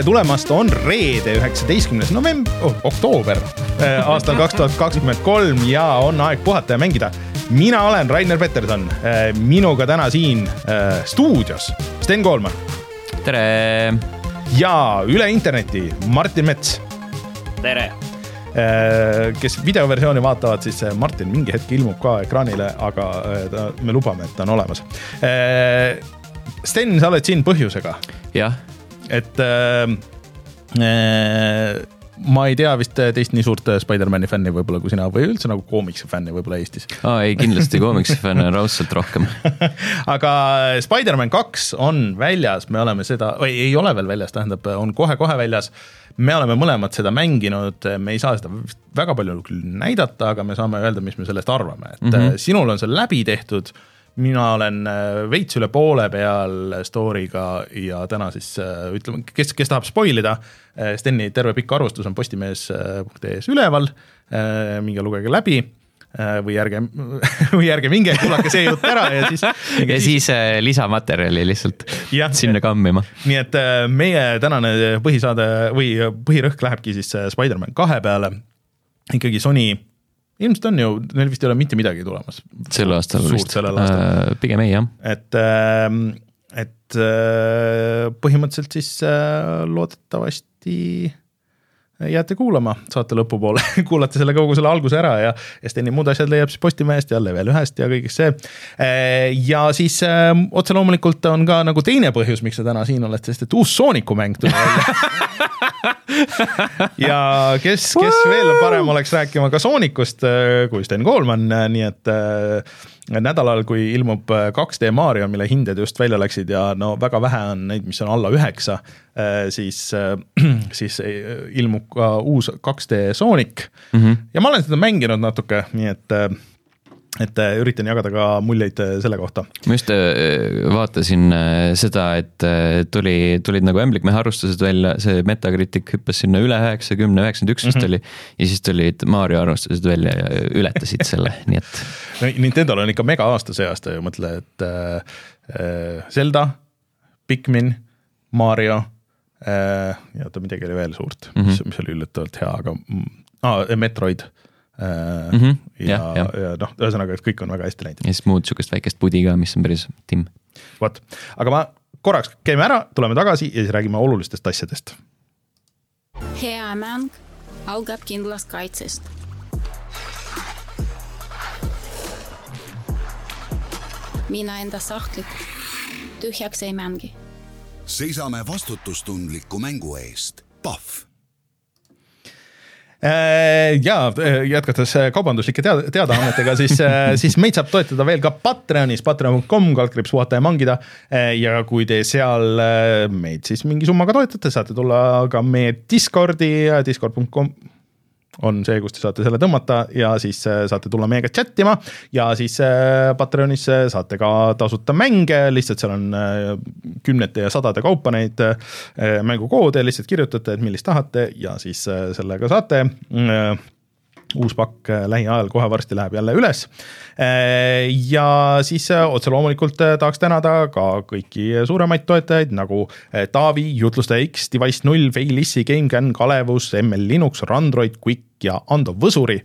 tere tulemast, on reede, üheksateistkümnes november oh,, oktoober äh, aastal kaks tuhat kakskümmend kolm ja on aeg puhata ja mängida. mina olen Rainer Peterson, äh, minuga täna siin äh, stuudios Sten Koolman. tere. ja üle interneti Martin Mets. tere kes videoversiooni vaatavad, siis Martin mingi hetk ilmub ka ekraanile, aga ta, me lubame, et ta on olemas. Sten, sa oled siin põhjusega. jah et äh, äh, ma ei tea vist teist nii suurt Spider-man'i fänni võib-olla kui sina või üldse nagu koomiksi fänni võib-olla Eestis. aa ei, kindlasti koomiksi fänne on raudselt rohkem aga Spider-man kaks on väljas, me oleme seda, või ei ole veel väljas, tähendab, on kohe-kohe väljas. me oleme mõlemad seda mänginud, me ei saa seda väga palju küll näidata, aga me saame öelda, mis me sellest arvame, et mm -hmm. sinul on see läbi tehtud mina olen äh, veits üle poole peal story'ga ja täna siis äh, ütleme, kes, kes tahab spoil ida, äh, Steni terve pikk arvustus on postimees.ee-s üleval, minge lugege läbi või ärge, või ärge minge, kuulake see jutt ära ja siis. ja siis lisamaterjali lihtsalt ja, sinna kammima. nii et meie tänane põhisaade või põhirõhk lähebki siis Spider-man kahe peale. ikkagi Sony ilmselt on ju, neil vist ei ole mitte midagi tulemas. sel aastal vist, äh, pigem ei jah. et, ähm, et äh, põhimõtteliselt siis äh, loodetavasti jääte kuulama saate lõpupoole. Kuulate selle kogu selle alguse ära ja, ja Steni muud asjad leiab siis Postimehest ja Level ühest ja kõigest see. ja siis äh, otse loomulikult on ka nagu teine põhjus, miks sa täna siin oled, sest et uus Sooniku mäng tuli välja. Ja kes, kes veel parem oleks rääkima ka Soonikust kui Sten Koolman, nii et nädalal, kui ilmub 2D äh, Mario, mille hinded just välja läksid ja no väga vähe on neid, mis on alla üheksa, äh, siis, äh, siis ilmub ka uus 2D Sonic mm. -hmm. ja ma olen seda mänginud natuke, nii et et üritan jagada ka muljeid selle kohta. ma just vaatasin seda, et tuli, tulid nagu ämblikmehe arvustused välja, see Metacritic hüppas sinna üle üheksakümne, üheksakümmend üks vist mhm. oli. ja siis tulid Mario arvustused välja ja ületasid selle, nii et no Nintendo'l on ikka mega aasta see aasta ju, mõtle, et äh, Zelda, Pikmin, Mario äh,, ja oota, midagi oli veel suurt mm, -hmm. mis, mis oli üllatavalt hea, aga ah, Metroid äh,. Mm -hmm. ja, ja, ja noh, ühesõnaga, et kõik on väga hästi läinud. ja siis muud sihukest väikest pudi ka, mis on päris timm. vot, aga ma korraks käime ära, tuleme tagasi ja siis räägime olulistest asjadest. hea mäng algab kindlast kaitsest mina enda sahtlit tühjaks ei mängi. seisame vastutustundliku mängu eest, Pahv ja äh, jätkates äh, kaubanduslike teada, teadaannetega, siis, siis meid saab toetada veel ka Patreonis, patreon.com, kaldkriips puhata ja mangida. ja kui te seal meid siis mingi summaga toetate, saate tulla ka meie Discordi, discord.com on see, kus te saate selle tõmmata ja siis äh, saate tulla meiega chat ima ja siis äh, Patreonis äh, saate ka tasuta mänge, lihtsalt seal on kümnete ja sadade kaupa neid mängukoode, lihtsalt kirjutate, et millist tahate ja siis sellega saate uus pakk äh, lähiajal kohe varsti läheb jälle üles. Äh, ja siis äh, otse loomulikult tahaks tänada ka kõiki suuremaid toetajaid nagu Taavi, Jutlustaja X, Device null, Failissi, GameCAN, Kalevus, ML Linux, Randroid, Quick ja Ando Võsuri.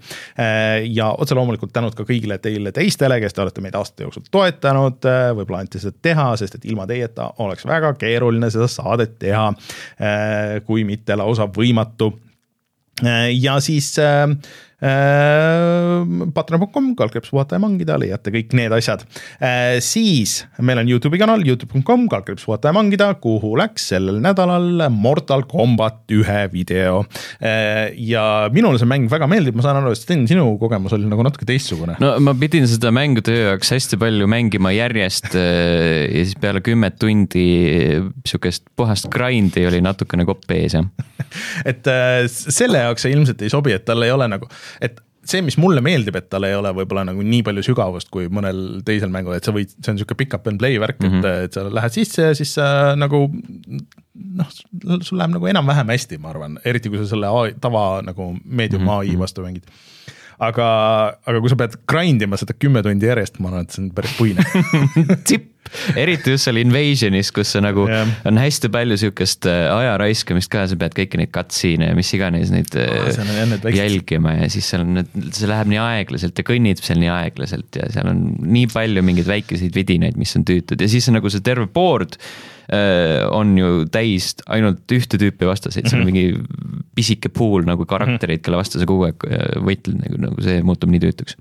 ja otse loomulikult tänud ka kõigile teile teistele, kes te olete meid aastate jooksul toetanud, võib-olla anti seda teha, sest et ilma teieta oleks väga keeruline seda saadet teha, kui mitte lausa võimatu ja siis äh, patreon.com, kaldkriips puhata ja mangida, leiate kõik need asjad. Äh, siis meil on Youtube'i kanal, Youtube.com, kaldkriips puhata ja mangida, kuhu läks sellel nädalal Mortal Combat ühe video. Äh, ja minule see mäng väga meeldib, ma saan aru, et Sten, sinu kogemus oli nagu natuke teistsugune. no ma pidin seda mängu töö jaoks hästi palju mängima järjest ja siis peale kümmet tundi sihukest puhast grind'i oli natukene kopp ees jah et selle jaoks see ilmselt ei sobi, et tal ei ole nagu et see, mis mulle meeldib, et tal ei ole võib-olla nagu nii palju sügavust kui mõnel teisel mängul, et sa võid, see on niisugune pick up and play värk mm, -hmm. et, mhm. et sa lähed sisse ja siis sa nagu noh, sul läheb nagu enam-vähem hästi, ma arvan, eriti kui sa selle AI, tava nagu medium mm -hmm. ai vastu mängid aga, aga kui sa pead grind ima seda kümme tundi järjest, ma arvan, et see on päris puine tipp eriti just seal Invasionis, kus sa nagu Jah. on hästi palju sihukest äh, aja raiskamist ka, sa pead kõiki neid cutscene'e ja mis iganes neid väiksed- jälgima ja siis seal on need, see läheb nii aeglaselt ja kõnnib seal nii aeglaselt ja seal on nii palju mingeid väikeseid vidinaid, mis on tüütud ja siis on nagu see terve board äh, on ju täis ainult ühte tüüpi vastaseid, seal on mingi pisike pool nagu karaktereid, kelle vastu sa kogu aeg võitled, nagu, nagu see muutub nii tüütuks.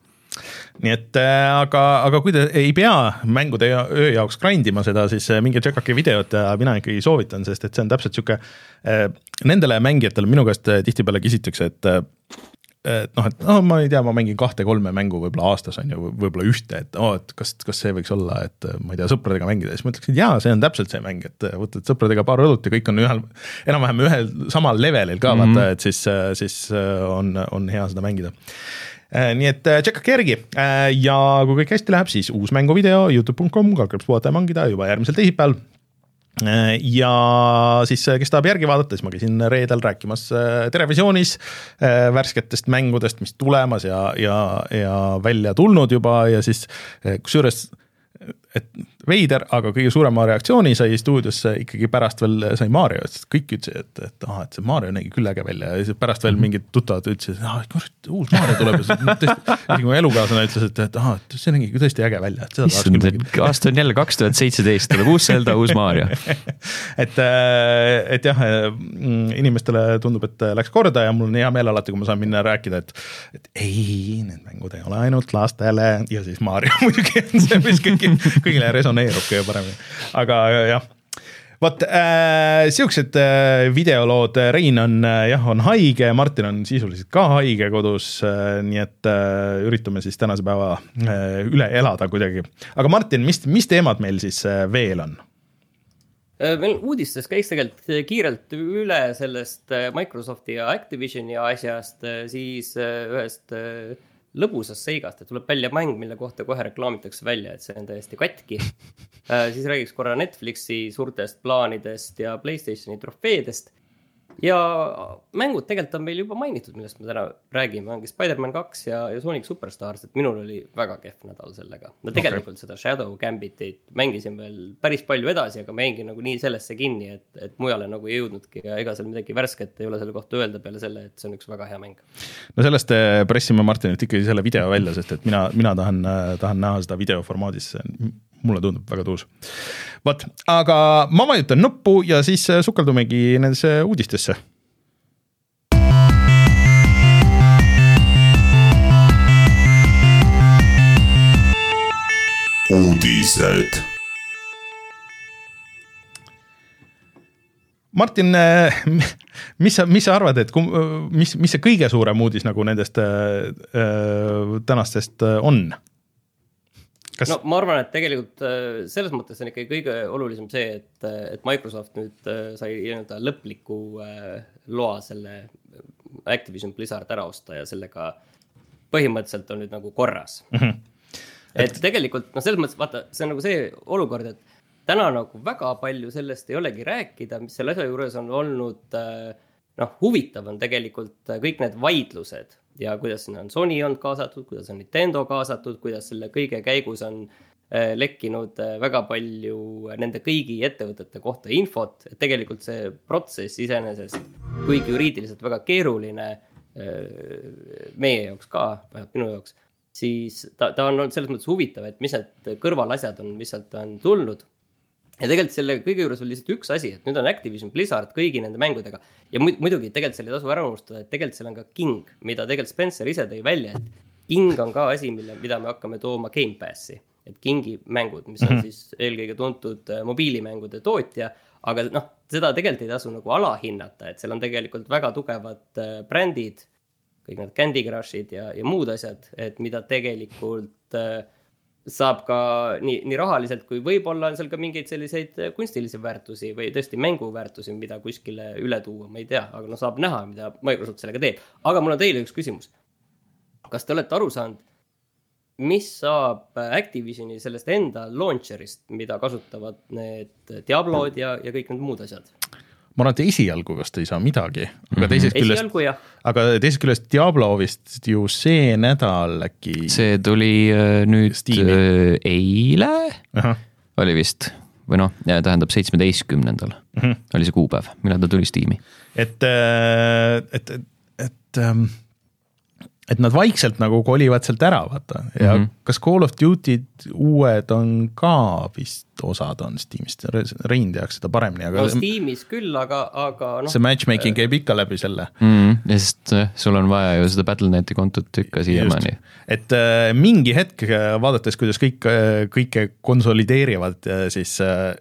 Nii et äh, aga, aga kui te ei pea mängude öö jaoks grind ima seda, siis äh, minge tšekake videot ja mina ikkagi soovitan, sest et see on täpselt sihuke äh, nendele mängijatele minu käest tihtipeale küsitakse, et et noh, et noh, ma ei tea, ma mängin kahte-kolme mängu võib-olla aastas on ju, võib-olla ühte, et oo oh,, et kas, kas see võiks olla, et ma ei tea, sõpradega mängida, siis ma ütleks, et jaa, see on täpselt see mäng, et võtad sõpradega paar õlut ja kõik on ühel, enam-vähem ühel samal levelil ka mm -hmm. vaata, et siis, siis on, on hea seda mängida nii et äh, tšekkake järgi Äh, ja kui kõik hästi läheb, siis uus mänguvideo Youtube.com, kalkriips puhata ja mangida juba järgmisel teisipäeval. Äh, ja siis, äh, kes tahab järgi vaadata, siis ma käisin reedel rääkimas äh, Terevisioonis äh, värsketest mängudest, mis tulemas ja, ja, ja välja tulnud juba ja siis äh, kusjuures et veider, aga kõige suurema reaktsiooni sai stuudiosse ikkagi pärast veel sai Mario, sest kõik ütlesid, et, et ahah, et see Mario nägi küll äge välja ja siis pärast veel mingid tuttavad ütlesid, et ah, kurat, uus Mario tuleb ja siis tõesti, isegi mu elukaaslane ütles, et, et ahah, et see nägi tõesti äge välja, et seda tahaks küll mängida, aasta on jälle kaks tuhat seitseteist, tuleb uus Zelda, uus Mario. et, et jah, mm, inimestele tundub, et läks korda ja mul on hea meel alati, kui ma saan minna rääkida, et, et ei, need mängud ei ole ainult lastele ja siis Mario muidugi on see, mis kõigi, kõigile resoneerub kõige paremini, aga jah vot äh, siuksed äh, videolood, Rein on äh, jah, on haige, Martin on sisuliselt ka haige kodus äh,, nii et äh, üritame siis tänase päeva äh, üle elada kuidagi. aga Martin, mis, mis teemad meil siis äh, veel on? Äh, meil uudistes käiks tegelikult kiirelt üle sellest äh, Microsofti ja Activisioni asjast, äh, siis äh, ühest äh, lõbusast seigast, et tuleb välja mäng, mille kohta kohe reklaamitakse välja, et see on täiesti katki. siis räägiks korra Netflixi suurtest plaanidest ja Playstationi trofeedest. Ja mängud tegelikult on meil juba mainitud, millest me täna räägime, ongi Spider-man kaks ja, ja Sonic Superstars, et minul oli väga kehv nädal sellega. no tegelikult okay. seda Shadow Gambitit mängisin veel päris palju edasi, aga ma jäingi nagu nii sellesse kinni, et, et mujale nagu ei jõudnudki ja ega seal midagi värsket ei ole selle kohta öelda peale selle, et see on üks väga hea mäng. no sellest äh, pressime Martinilt ikkagi selle video välja, sest et mina, mina tahan, tahan näha seda videoformaadis, mulle tundub väga tuus. vot, aga ma vajutan nuppu ja siis äh, sukeldumegi nendesse uudistesse uudised Martin, mis sa, mis sa arvad, et kum, mis, mis see kõige suurem uudis nagu nendest äh, äh, tänastest äh, on? Kas... no ma arvan, et tegelikult äh, selles mõttes on ikkagi kõige olulisem see, et, et Microsoft nüüd äh, sai nii-öelda lõpliku äh, loa selle Activision Blizzard ära osta ja sellega põhimõtteliselt on nüüd nagu korras mm. -hmm. et, et tegelikult noh, selles mõttes vaata, see on nagu see olukord, et täna nagu väga palju sellest ei olegi rääkida, mis selle asja juures on olnud noh, huvitav on tegelikult kõik need vaidlused ja kuidas sinna on Sony olnud kaasatud, kuidas on Nintendo kaasatud, kuidas selle kõige käigus on lekkinud väga palju nende kõigi ettevõtete kohta infot, et tegelikult see protsess iseenesest, kuigi juriidiliselt väga keeruline meie jaoks ka, vähemalt minu jaoks, siis ta, ta on olnud selles mõttes huvitav, et mis need kõrvalasjad on, mis sealt on tulnud ja tegelikult selle kõige juures oli lihtsalt üks asi, et nüüd on Activision Blizzard kõigi nende mängudega. Ja muidugi tegelikult seal ei tasu ära unustada, et tegelikult seal on ka King, mida tegelikult Spencer ise tõi välja, et King on ka asi, mille, mida me hakkame tooma Gamepassi, et Kingi mängud, mis on siis eelkõige tuntud mobiilimängude tootja, aga noh, seda tegelikult ei tasu nagu alahinnata, et seal on tegelikult väga tugevad brändid, kõik need Candy Crushid ja, ja muud asjad, et mida tegelikult äh, saab ka nii, nii rahaliselt kui võib-olla on seal ka mingeid selliseid kunstilisi väärtusi või tõesti mänguväärtusi, mida kuskile üle tuua, ma ei tea, aga noh, saab näha, mida Microsoft sellega teeb. aga mul on teile üks küsimus. kas te olete aru saanud, mis saab Activisioni sellest enda launcher'ist, mida kasutavad need Diablod ja, ja kõik need muud asjad? Ma arvan, et esialgu vast ei saa midagi, aga teisest küljest, esialgu jah. aga teisest küljest Diablo vist ju see nädal äkki. see tuli äh, nüüd Steam'i. äh, eile. oli vist või noh, tähendab seitsmeteistkümnendal mm -hmm. oli see kuupäev, millal ta tuli Steam'i. et, et, et, et ähm, et nad vaikselt nagu kolivad sealt ära, vaata ja mm -hmm. kas Call of Duty'd uued on ka vist osad on Steamist, Rein teaks seda paremini, aga. no Steamis küll, aga, aga noh. see matchmaking käib ikka läbi selle mm. -hmm. ja sest eh, sul on vaja ju seda Battle.net'i kontot ikka siiamaani. et äh, mingi hetk äh, vaadates, kuidas kõik äh,, kõike konsolideerivad, siis äh,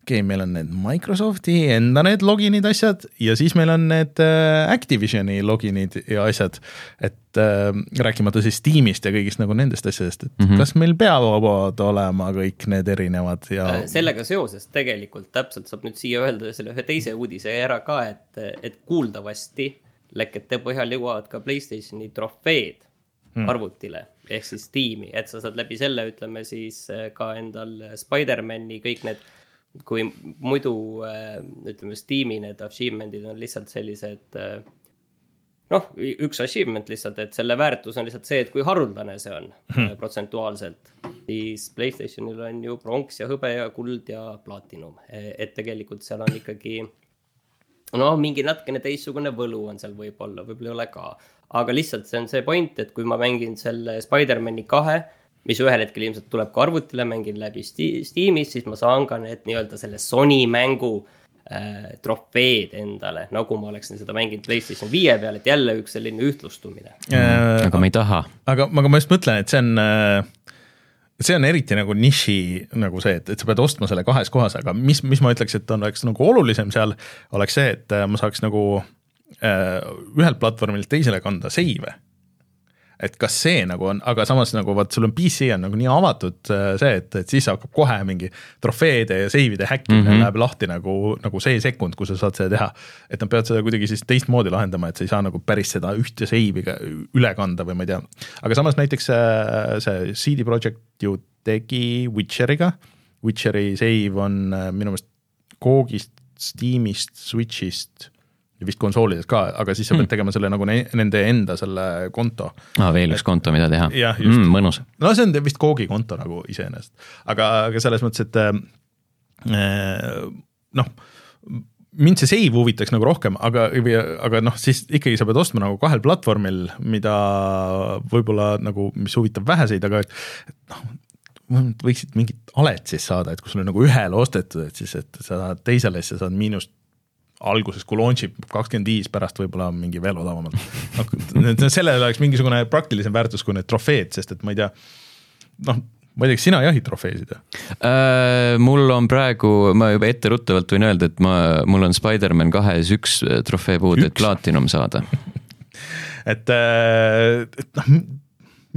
okei okay,, meil on need Microsofti enda need login'id, asjad ja siis meil on need äh, Activisioni login'id ja asjad. et äh, rääkimata siis Steamist ja kõigist nagu nendest asjadest, et mm -hmm. kas meil peavad olema kõik need erinevad ja. Äh, sellega seoses tegelikult täpselt saab nüüd siia öelda selle ühe teise uudise ära ka, et, et kuuldavasti lekete põhjal jõuavad ka Playstationi trofeed hmm. arvutile ehk siis Steam'i, et sa saad läbi selle, ütleme siis ka endal Spider-man'i kõik need kui muidu äh, ütleme, Steam'i need achievement'id on lihtsalt sellised äh, noh, üks achievement lihtsalt, et selle väärtus on lihtsalt see, et kui haruldane see on hmm. protsentuaalselt. siis Playstationil on ju pronks ja hõbe ja kuld ja platinum, e, et tegelikult seal on ikkagi noh, mingi natukene teistsugune võlu on seal võib-olla, võib-olla ei ole ka. aga lihtsalt see on see point, et kui ma mängin selle Spider-man'i kahe mis ühel hetkel ilmselt tuleb ka arvutile, mängin läbi Steamis, siis ma saan ka need nii-öelda selle Sony mängu äh, trofeed endale, nagu ma oleksin seda mänginud PlayStation viie peal, et jälle üks selline ühtlustumine äh,. aga me ei taha. aga, aga ma just mõtlen, et see on äh see on eriti nagu niši nagu see, et, et sa pead ostma selle kahes kohas, aga mis, mis ma ütleks, et on, oleks nagu olulisem seal, oleks see, et äh, ma saaks nagu äh, ühelt platvormilt teisele kanda seive et kas see nagu on, aga samas nagu vot sul on PC on nagu nii avatud äh, see, et, et siis hakkab kohe mingi trofeede ja save'ide häkkimine mm -hmm. läheb lahti nagu, nagu see sekund, kui sa saad seda teha. et nad peavad seda kuidagi siis teistmoodi lahendama, et sa ei saa nagu päris seda ühte save'i üle kanda või ma ei tea. aga samas näiteks äh, see CD Projekt ju tegi Witcheriga, Witcheri save on äh, minu meelest Googist, Steamist, Switch'ist ja vist konsoolides ka, aga siis sa pead mm. tegema selle nagu ne nende enda selle konto. aa, veel üks konto, mida teha. mm,. mõnus. no see on vist Koogi konto nagu iseenesest, aga, aga selles mõttes, et äh, noh mind see save huvitaks nagu rohkem, aga, aga noh, siis ikkagi sa pead ostma nagu kahel platvormil, mida võib-olla nagu, mis huvitab väheseid, aga et noh, võiksid mingit alet siis saada, et kui sul on nagu ühele ostetud, et siis, et sa saad teisele, siis sa saad miinust alguses, kui launch ib kakskümmend viis, pärast võib-olla mingi veel odavamalt. noh, sellel oleks mingisugune praktilisem väärtus kui need trofeed, sest et ma ei tea, noh, ma ei tea, kas sina jahid trofeesid äh,? mul on praegu, ma juba etteruttavalt võin öelda, et ma, mul on Spider-man kahes üks trofee puudu, et platinum saada et, äh, et noh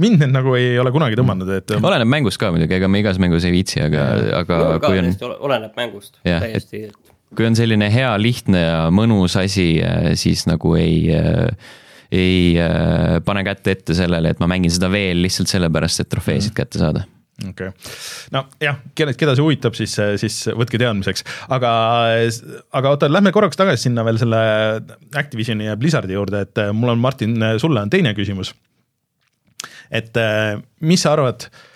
mind need nagu ei ole kunagi tõmmanud, et. oleneb mängust ka muidugi, ega ma igas mängus ei viitsi, aga, aga no, kui on. oleneb mängust, täiesti et kui on selline hea, lihtne ja mõnus asi, äh, siis nagu ei, äh, ei äh, pane kätt ette sellele, et ma mängin seda veel lihtsalt sellepärast, et trofeesid mm. kätte saada okei okay., nojah, keda, keda see huvitab, siis, siis võtke teadmiseks, aga, aga oota, lähme korraks tagasi sinna veel selle Activisioni ja Blizzardi juurde, et mul on, Martin, sulle on teine küsimus. et mis sa arvad äh, Äh,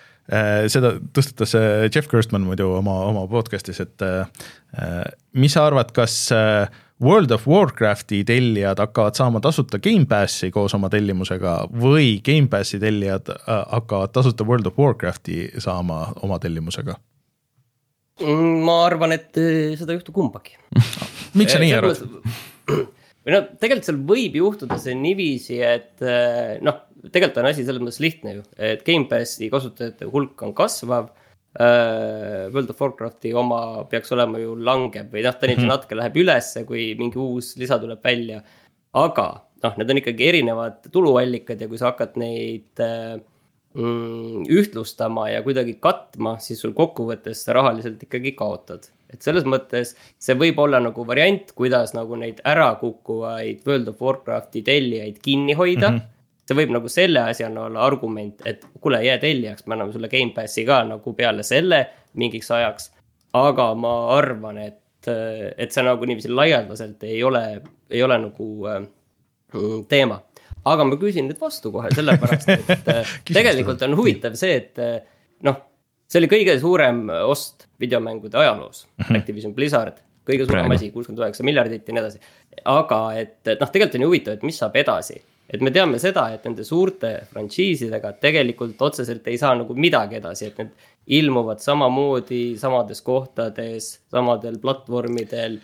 seda tõstatas äh, Jeff Gerstmann muidu oma, oma podcast'is, et äh, mis sa arvad, kas World of Warcrafti tellijad hakkavad saama tasuta Gamepassi koos oma tellimusega või Gamepassi tellijad hakkavad tasuta World of Warcrafti saama oma tellimusega? Ma arvan, et seda ei juhtu kumbagi miks sa nii arvad? või noh, tegelikult seal võib juhtuda see niiviisi, et noh tegelikult on asi selles mõttes lihtne ju, et Gamepassi kasutajate hulk on kasvav uh,. World of Warcrafti oma peaks olema ju langeb või noh, ta nüüd mm -hmm. natuke läheb ülesse, kui mingi uus lisa tuleb välja. aga noh, need on ikkagi erinevad tuluallikad ja kui sa hakkad neid uh, mm, ühtlustama ja kuidagi katma, siis sul kokkuvõttes sa rahaliselt ikkagi kaotad. et selles mõttes see võib olla nagu variant, kuidas nagu neid ärakukkuvaid World of Warcrafti tellijaid kinni hoida mm. -hmm see võib nagu selle asjana olla argument, et kuule, jää tellijaks, me anname sulle Gamepassi ka nagu peale selle mingiks ajaks. aga ma arvan, et, et see nagu niiviisi laialdaselt ei ole, ei ole nagu äh, teema. aga ma küsin nüüd vastu kohe, sellepärast et äh, tegelikult on huvitav see, et äh, noh see oli kõige suurem ost videomängude ajaloos mm, -hmm. Activision Blizzard, kõige suurem asi, kuuskümmend üheksa miljardit ja nii edasi. aga et noh, tegelikult on ju huvitav, et mis saab edasi et me teame seda, et nende suurte frantsiisidega tegelikult otseselt ei saa nagu midagi edasi, et need ilmuvad samamoodi samades kohtades, samadel platvormidel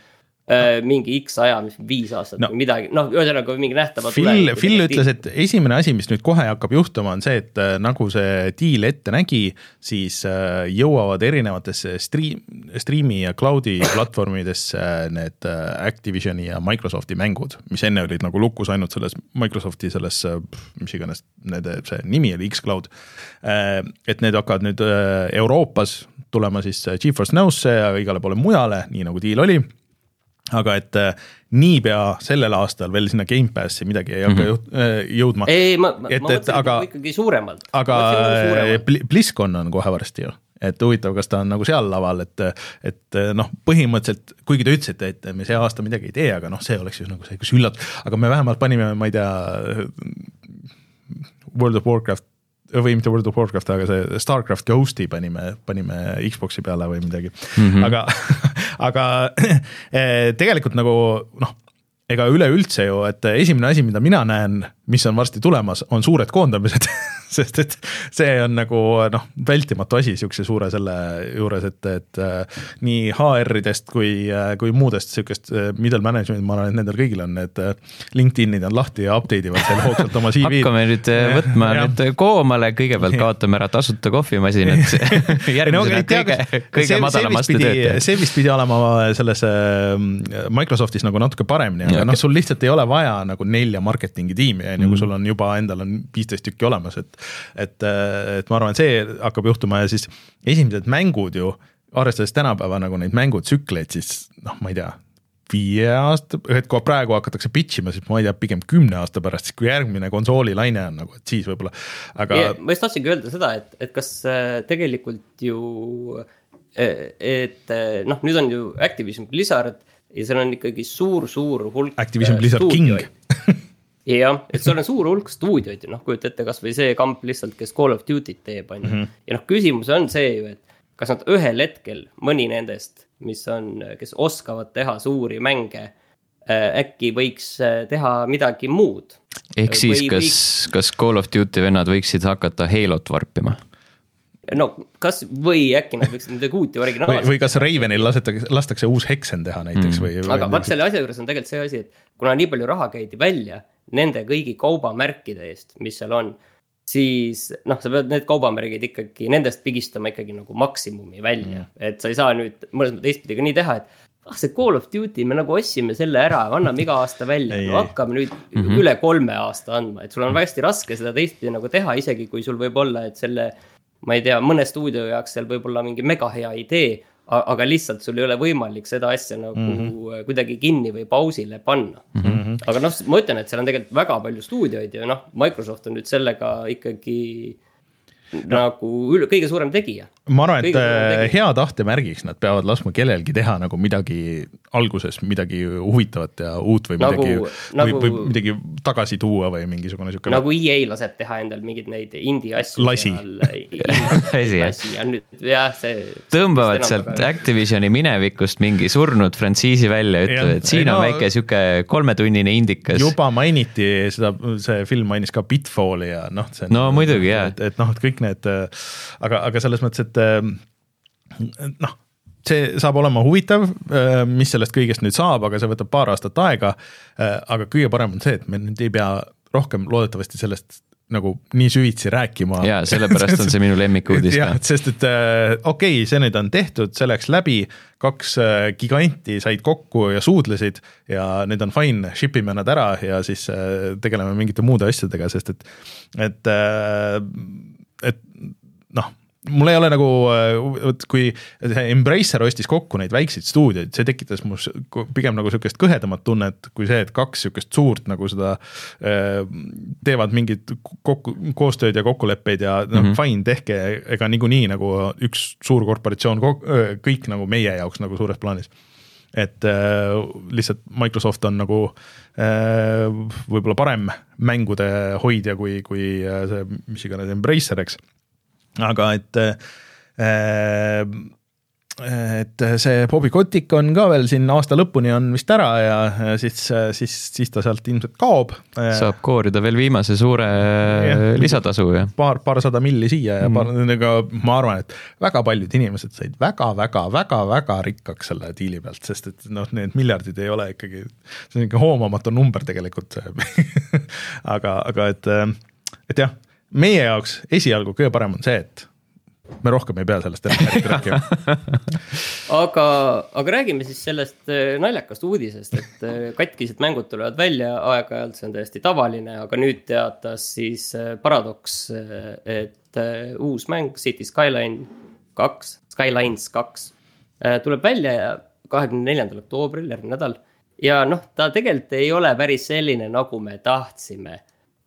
mingi X aja, mis viis aastat no. või midagi, noh, ühesõnaga mingi nähtava Phil, Phil ütles, et esimene asi, mis nüüd kohe hakkab juhtuma, on see, et äh, nagu see diil ette nägi, siis äh, jõuavad erinevatesse stream, stream'i ja cloud'i platvormidesse need Activisioni ja Microsofti mängud, mis enne olid nagu lukus ainult selles Microsofti selles, mis iganes nende see nimi oli, X-Cloud. et need hakkavad nüüd Euroopas tulema siis Geforce Now'sse ja igale poole mujale, nii nagu diil oli aga et äh, niipea sellel aastal veel sinna Gamepassi midagi ei hakka mm -hmm. jõudma. ei, ma, ma, ma mõtlesin aga, ikkagi suuremalt. aga äh, BlizzCon on kohe varsti ju et huvitav, kas ta on nagu seal laval, et, et noh, põhimõtteliselt kuigi te ütlesite, et me see aasta midagi ei tee, aga noh, see oleks ju nagu see, kus üllatus, aga me vähemalt panime, ma ei tea. World of Warcraft või mitte World of Warcraft, aga see Starcraft Ghosti panime, panime Xbox'i peale või midagi mm, -hmm. aga, aga eh, tegelikult nagu noh, ega üleüldse ju, et esimene asi, mida mina näen, mis on varsti tulemas, on suured koondamised sest et see on nagu noh, vältimatu asi sihukese suure selle juures, et, et äh, nii HR-idest kui äh,, kui muudest sihukest äh, middle management, ma arvan, et nendel kõigil on need äh, LinkedIn'id on lahti ja update ivad seal hoogsalt oma CV-d. hakkame nüüd äh, võtma ja. nüüd koomale, kõigepealt kaotame ära tasuta kohvimasinad järgmisena no, kõige, kõige madalam aste töötaja. see vist pidi olema selles äh, Microsoftis nagu natuke paremini, aga noh, sul lihtsalt ei ole vaja nagu nelja marketingi tiimi, on ju, kui mm. sul on juba endal on viisteist tükki olemas, et et, et ma arvan, et see hakkab juhtuma ja siis esimesed mängud ju, arvestades tänapäeva nagu neid mängutsükleid, siis noh, ma ei tea, viie aasta, et kui praegu hakatakse pitch ima, siis ma ei tea, pigem kümne aasta pärast, siis kui järgmine konsoolilaine on nagu, et siis võib-olla, aga. ma just tahtsingi öelda seda, et, et kas äh, tegelikult ju, äh, et äh, noh, nüüd on ju Activision Blizzard ja seal on ikkagi suur-suur hulk. Activision Blizzard King jah, et sul on suur hulk stuudioid ju noh, kujuta ette kasvõi see kamp lihtsalt, kes Call of Duty't teeb, on ju. Mhm. ja noh, küsimus on see ju, et kas nad ühel hetkel, mõni nendest, mis on, kes oskavad teha suuri mänge äh,. äkki võiks äh, teha midagi muud. ehk siis, kas võiks..., kas Call of Duty vennad võiksid hakata Halot varpima? no kas või äkki nad võiksid midagi uut ja originaalset. või kas Ravenil lasetakse, lastakse uus Hexen teha näiteks mm. või, või? aga vot selle asja juures on tegelikult see asi, et kuna nii palju raha käidi välja nende kõigi kaubamärkide eest, mis seal on. siis noh, sa pead need kaubamärgid ikkagi, nendest pigistama ikkagi nagu maksimumi välja mm., et sa ei saa nüüd mõnes mõttes teistpidi ka nii teha, et ah, see Call of Duty, me nagu ostsime selle ära, anname iga aasta välja, no hakkame nüüd mm -hmm. üle kolme aasta andma, et sul on hästi raske seda teistpidi nagu teha, isegi kui sul võib olla, et selle. ma ei tea, mõne stuudio jaoks seal võib olla mingi mega hea idee aga lihtsalt sul ei ole võimalik seda asja nagu mm -hmm. kuidagi kinni või pausile panna mm. -hmm. aga noh, ma ütlen, et seal on tegelikult väga palju stuudioid ja noh, Microsoft on nüüd sellega ikkagi no. nagu üle, kõige suurem tegija. ma arvan, et äh, hea tahte märgiks nad peavad laskma kellelgi teha nagu midagi alguses midagi huvitavat ja uut või nagu, midagi nagu, või, või midagi tagasi tuua või mingisugune sihuke. nagu EA laseb teha endal mingeid neid indie asju. lasi. lasi ja nüüd jah, see. tõmbavad sealt Activisioni minevikust mingi surnud frantsiisi välja, ütlevad, et siin on no, väike sihuke kolmetunnine indikas. juba mainiti seda, see film mainis ka Pitfalli ja noh. no muidugi jaa. et, et noh, et kõik need, aga, aga selles mõttes, et noh see saab olema huvitav, mis sellest kõigest nüüd saab, aga see võtab paar aastat aega. aga kõige parem on see, et me nüüd ei pea rohkem loodetavasti sellest nagu nii süvitsi rääkima. ja sellepärast on see minu lemmikuudis ka. sest et okei okay,, see nüüd on tehtud, see läks läbi, kaks giganti said kokku ja suudlesid ja nüüd on fine, ship ime nad ära ja siis tegeleme mingite muude asjadega, sest et, et et noh, mul ei ole nagu, vot kui Embracer ostis kokku neid väikseid stuudioid, see tekitas mus pigem nagu sihukest kõhedamat tunnet kui see, et kaks sihukest suurt nagu seda teevad mingit kokku, koostööd ja kokkuleppeid ja mm -hmm., fine, tehke, ega niikuinii nagu üks suur korporatsioon, kõik nagu meie jaoks nagu suures plaanis et äh, lihtsalt Microsoft on nagu äh, võib-olla parem mängude hoidja kui, kui äh, see, mis iganes Embracer, eks. aga et äh, et see Bobby Kotick on ka veel siin aasta lõpuni on vist ära ja siis, siis, siis ta sealt ilmselt kaob. saab koorida veel viimase suure ja, lisatasu ja. paar, paarsada milli siia ja paar mm., ega ma arvan, et väga paljud inimesed said väga-väga-väga-väga rikkaks selle diili pealt, sest et noh, need miljardid ei ole ikkagi, see on ikka hoomamatu number tegelikult aga, aga et, et jah, meie jaoks esialgu kõige parem on see, et me rohkem ei pea sellest enam rääkima aga, aga räägime siis sellest äh, naljakast uudisest, et äh, katkised mängud tulevad välja aeg-ajalt, see on täiesti tavaline, aga nüüd teatas siis äh, Paradox, et uus mäng City Skyline kaks, Skylines kaks tuleb välja kahekümne neljandal oktoobril, järgmine nädal. ja noh, ta tegelikult ei ole päris selline, nagu me tahtsime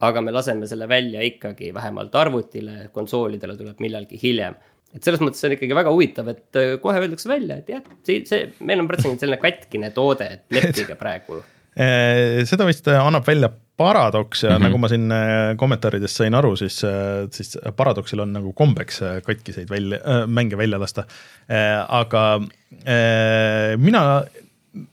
aga me laseme selle välja ikkagi vähemalt arvutile, konsoolidele tuleb millalgi hiljem. et selles mõttes on ikkagi väga huvitav, et äh, kohe öeldakse välja, et jah, see, see, meil on praktiliselt selline katkine toode, et leppige praegu äh, seda vist annab välja Paradox ja mm -hmm. nagu ma siin äh, kommentaaridest sain aru, siis, siis Paradoxil on nagu kombeks katkiseid välja äh,, mänge välja lasta äh,. aga äh, mina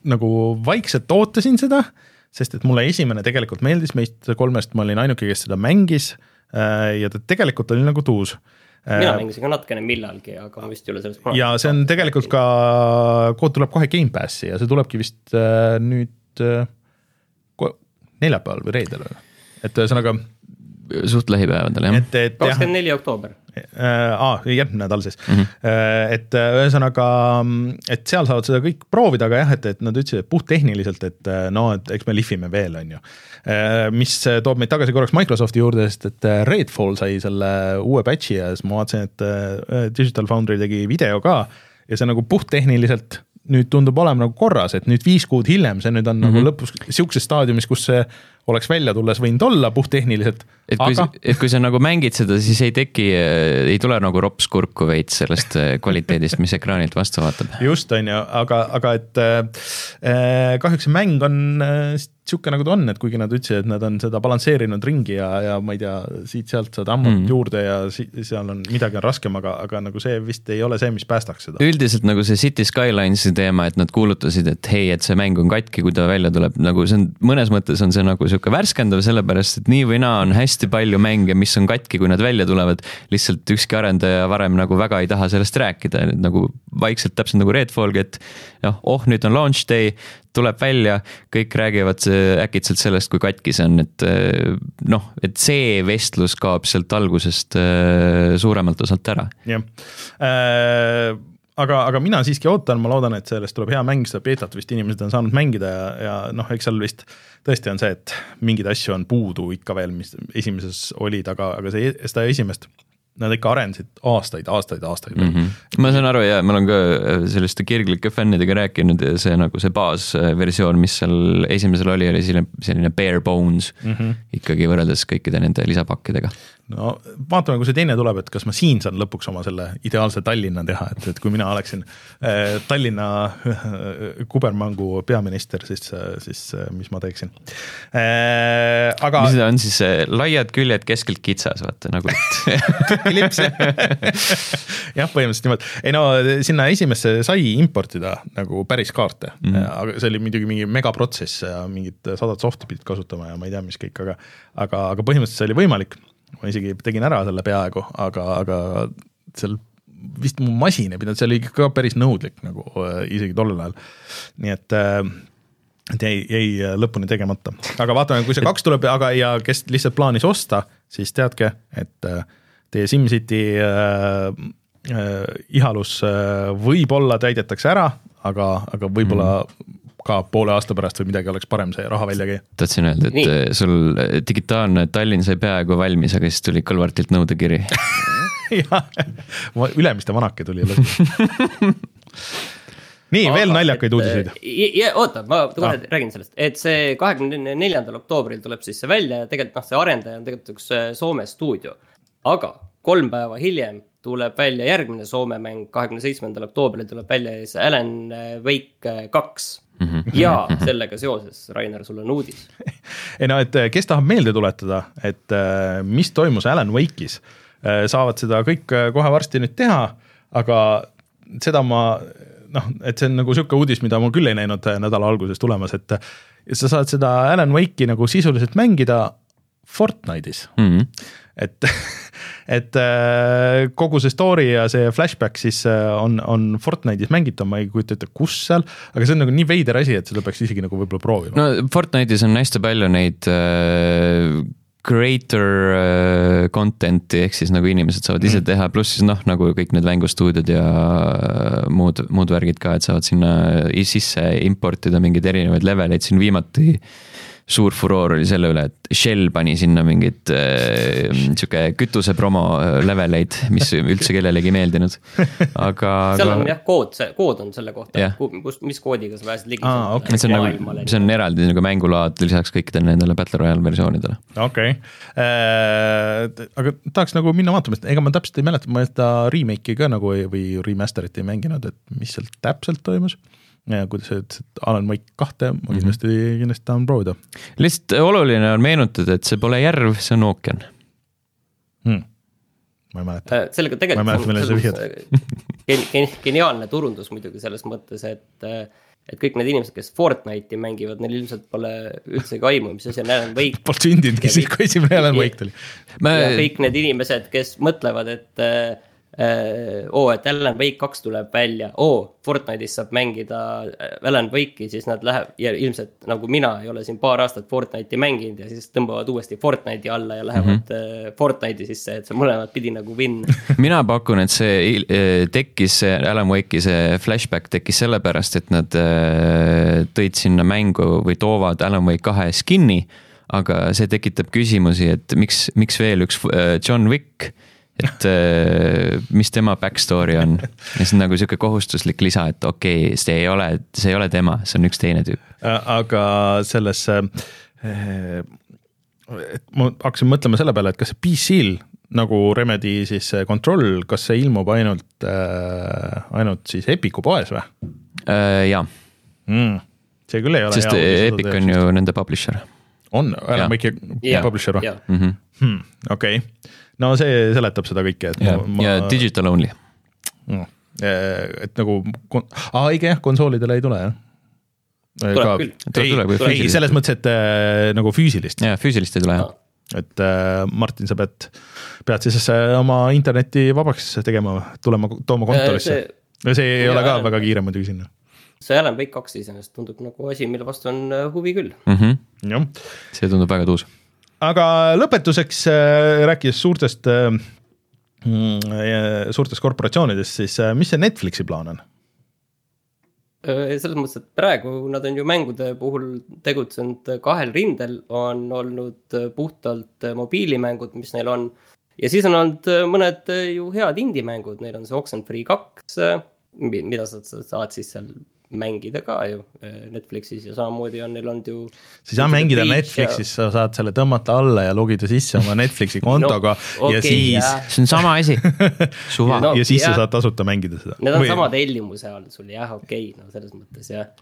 nagu vaikselt ootasin seda äh, sest et mulle esimene tegelikult meeldis, meist kolmest ma olin ainuke, kes seda mängis äh, ja ta tegelikult oli nagu tuus. mina äh, mängisin ka natukene millalgi, aga ma vist ei ole sellest kunagi ja see on tegelikult ka, kood tuleb kohe Gamepassi ja see tulebki vist äh, nüüd neljapäeval või reedel või, et ühesõnaga suht lähipäevadel jah. kakskümmend neli oktoober aa, järgmine nädal siis mm. -hmm. et äh, ühesõnaga, et seal saavad seda kõik proovida, aga jah, et, et nad ütlesid, et puhttehniliselt, et äh, no, et eks me lihvime veel, on ju. mis toob meid tagasi korraks Microsofti juurde, sest et Redfall sai selle uue patch'i ja siis ma vaatasin, et Digital Foundry tegi video ka ja see nagu puhttehniliselt nüüd tundub olema nagu korras, et nüüd viis kuud hiljem, see nüüd on mm -hmm. nagu mhm. lõpus sihukeses staadiumis, kus see oleks välja tulles võinud olla puhttehniliselt. et kui aga..., et kui sa nagu mängid seda, siis ei teki, ei tule nagu rops kurku veits sellest äh, kvaliteedist, mis ekraanilt vastu vaatab. just, on ju, aga, aga et äh, kahjuks see mäng on äh, sihuke, nagu ta on, et kuigi nad ütlesid, et nad on seda balansseerinud ringi ja, ja ma ei tea, siit-sealt saad ammut mm. juurde ja si seal on midagi on raskem, aga, aga nagu see vist ei ole see, mis päästaks seda. üldiselt nagu see City Skylines'i teema, et nad kuulutasid, et hei, et see mäng on katki, kui ta välja tuleb, nagu see on mõnes mõttes on see nagu sihuke värskendav, sellepärast et nii või naa on hästi palju mänge, mis on katki, kui nad välja tulevad. lihtsalt ükski arendaja varem nagu väga ei taha sellest rääkida, nagu vaikselt täpselt nagu Redfallgi, et noh, oh nüüd on launch day, tuleb välja, kõik räägivad äkitselt sellest, kui katki see on, et noh, et see vestlus kaob sealt algusest äh, suuremalt osalt ära. jah äh aga, aga mina siiski ootan, ma loodan, et sellest tuleb hea mäng, seda beetat vist inimesed on saanud mängida ja, ja noh, eks seal vist tõesti on see, et mingeid asju on puudu ikka veel, mis esimeses olid, aga, aga see, seda esimest nad ikka arendasid aastaid, aastaid, aastaid mm. -hmm. ma saan aru ja ma olen ka äh, selliste kirglike fännidega rääkinud ja see nagu see baasversioon, mis seal esimesel oli, oli selline, selline bare bones mm -hmm. ikkagi võrreldes kõikide nende lisapakkidega no vaatame, kui see teine tuleb, et kas ma siin saan lõpuks oma selle ideaalse Tallinna teha, et, et kui mina oleksin äh, Tallinna äh, kubermangu peaminister, siis, siis äh, mis ma teeksin äh,. aga. mis see on siis äh, laiad küljed keskelt kitsas, vaata nagu klips jah, põhimõtteliselt niimoodi, ei no sinna esimesse sai importida nagu päris kaarte mm, -hmm. aga see oli muidugi mingi megaprotsess ja mingid sadad soft'i pidid kasutama ja ma ei tea, mis kõik, aga aga, aga põhimõtteliselt see oli võimalik ma isegi tegin ära selle peaaegu, aga, aga seal vist mu masin ei pidanud, see oli ikka päris nõudlik nagu äh, isegi tollel ajal. nii et äh, et jäi, jäi lõpuni tegemata, aga vaatame, kui see kaks tuleb, aga ja kes lihtsalt plaanis osta, siis teadke, et äh, teie SimCity äh, äh, ihalus äh, võib-olla täidetakse ära, aga, aga võib-olla mm ka poole aasta pärast või midagi oleks parem see raha välja käia. tahtsin öelda, et Nii. Eh, sul eh, digitaalne Tallinn sai peaaegu valmis, aga siis tuli Kõlvartilt nõudekiri jah, Ülemiste vanake tuli lõpuks nii, veel naljakaid uudiseid. ja oota, ma kohe ah. räägin sellest, et see kahekümne neljandal oktoobril tuleb siis see välja ja tegelikult noh, see arendaja on tegelikult üks äh, Soome stuudio. aga kolm päeva hiljem tuleb välja järgmine Soome mäng, kahekümne seitsmendal oktoobril tuleb välja siis Alan Wake äh, kaks. Ja sellega seoses, Rainer, sul on uudis ei no, et äh, kes tahab meelde tuletada, et mis toimus Alan Wake'is, saavad seda kõik kohe varsti nüüd teha aga seda ma noh, et see on nagu sihuke uudis, mida ma küll ei näinud nädala alguses tulemas, et sa saad seda Alan Wake'i nagu sisuliselt mängida Fortnite'is mm. -hmm. Et, et äh, kogu see story ja see flashback siis äh, on, on Fortnite'is mängitav, ma ei kujuta ette, kus seal, aga see on nagu nii veider asi, et seda peaks isegi nagu võib-olla proovima. no Fortnite'is on hästi palju neid äh, creator äh, content'i ehk siis nagu inimesed saavad ise mm. teha, pluss siis noh, nagu kõik need mängustuudiod ja muud, muud värgid ka, et saavad sinna sisse importida mingeid erinevaid leveleid, siin viimati suur furoor oli selle üle, et Shell pani sinna mingit äh, sihuke kütusepromo äh, leveleid, mis üldse kellelegi ei meeldinud, aga. seal on aga... jah, kood, see kood on selle kohta, kus, mis koodiga sa pääsed ligi ah,. Okay. see on nagu, see on eraldi nagu mängulaad lisaks kõikidele nendele Battle Royale versioonidele. okei okay. äh,, aga tahaks nagu minna vaatama, sest ega ma täpselt ei mäleta, ma seda remake'i ka nagu ei, või remaster'it ei mänginud, et mis seal täpselt toimus kuidas sa ütlesid, Alan Wake kahte, ma mhm. kindlasti mm, -hmm. kindlasti tahan proovida. lihtsalt oluline on meenutada, et see pole järv, see on ookean hmm.. ma ei mäleta äh,. sellega tegelikult. ma ei mäleta, millele sa vihjad gen, geniaalne turundus muidugi selles mõttes, et et kõik need inimesed, kes Fortnite'i mängivad, neil ilmselt pole üldsegi aimu, mis asi on Alan Wake. Polnud sündinudki siis, kui esimene Alan Wake tuli. ja kõik need inimesed, kes mõtlevad, et Äh, oo, et Alan Wake kaks tuleb välja, oo, Fortnite'is saab mängida äh, Alan Wake'i, siis nad läheb ja ilmselt nagu mina ei ole siin paar aastat Fortnite'i mänginud ja siis tõmbavad uuesti Fortnite'i alla ja lähevad mm -hmm. Fortnite'i sisse, et see mõlemat pidi nagu win mina pakun, et see tekkis, see Alan Wake'i see flashback tekkis sellepärast, et nad tõid sinna mängu või toovad Alan Wake kahe skin'i aga see tekitab küsimusi, et miks, miks veel üks John Wick et äh, mis tema back story on ja see on nagu sihuke kohustuslik lisa, et okei okay,, see ei ole, see ei ole tema, see on üks teine tüüp. Äh, aga selles, äh, et ma hakkasin mõtlema selle peale, et kas PC-l nagu Remedi siis Control, kas see ilmub ainult, ainult siis Epiku poes või? jaa mm,. see küll ei ole sest hea. Epic on ju nende publisher. on, Alan Wake'i publisher või? Mhm. Hmm, okei no see seletab seda kõike, et ja, ma, ja digital only no,. et nagu, aa õige jah, konsoolidele ei tule jah tuleb küll. ei, ei selles mõttes, et äh, nagu füüsilist. jaa, füüsilist ei tule jah. et äh, Martin, sa pead, pead siis äh, oma interneti vabaks tegema, tulema, tooma kontorisse. see, see ei ole ka väga kiire muidugi sinna. see Alan Wake kaks iseenesest tundub nagu asi, mille vastu on äh, huvi küll mm. -hmm. see tundub väga tuus aga lõpetuseks äh, rääkides suurtest äh,, mm, suurtest korporatsioonidest, siis äh, mis see Netflixi plaan on? Äh, selles mõttes, et praegu nad on ju mängude puhul tegutsenud kahel rindel, on olnud puhtalt mobiilimängud, mis neil on. ja siis on olnud mõned ju head indie-mängud, neil on see Oxenfree kaks, mida sa saad siis seal mängida ka ju eh, Netflixis ja samamoodi on neil olnud ju. sa ei saa mängida Netflixis ja..., sa saad selle tõmmata alla ja logida sisse oma Netflixi kontoga no, okay, ja siis. see on sama asi suva. No, ja siis ja. sa saad tasuta mängida seda. Need on Või... sama tellimuse all sul jah, okei okay,, no selles mõttes jah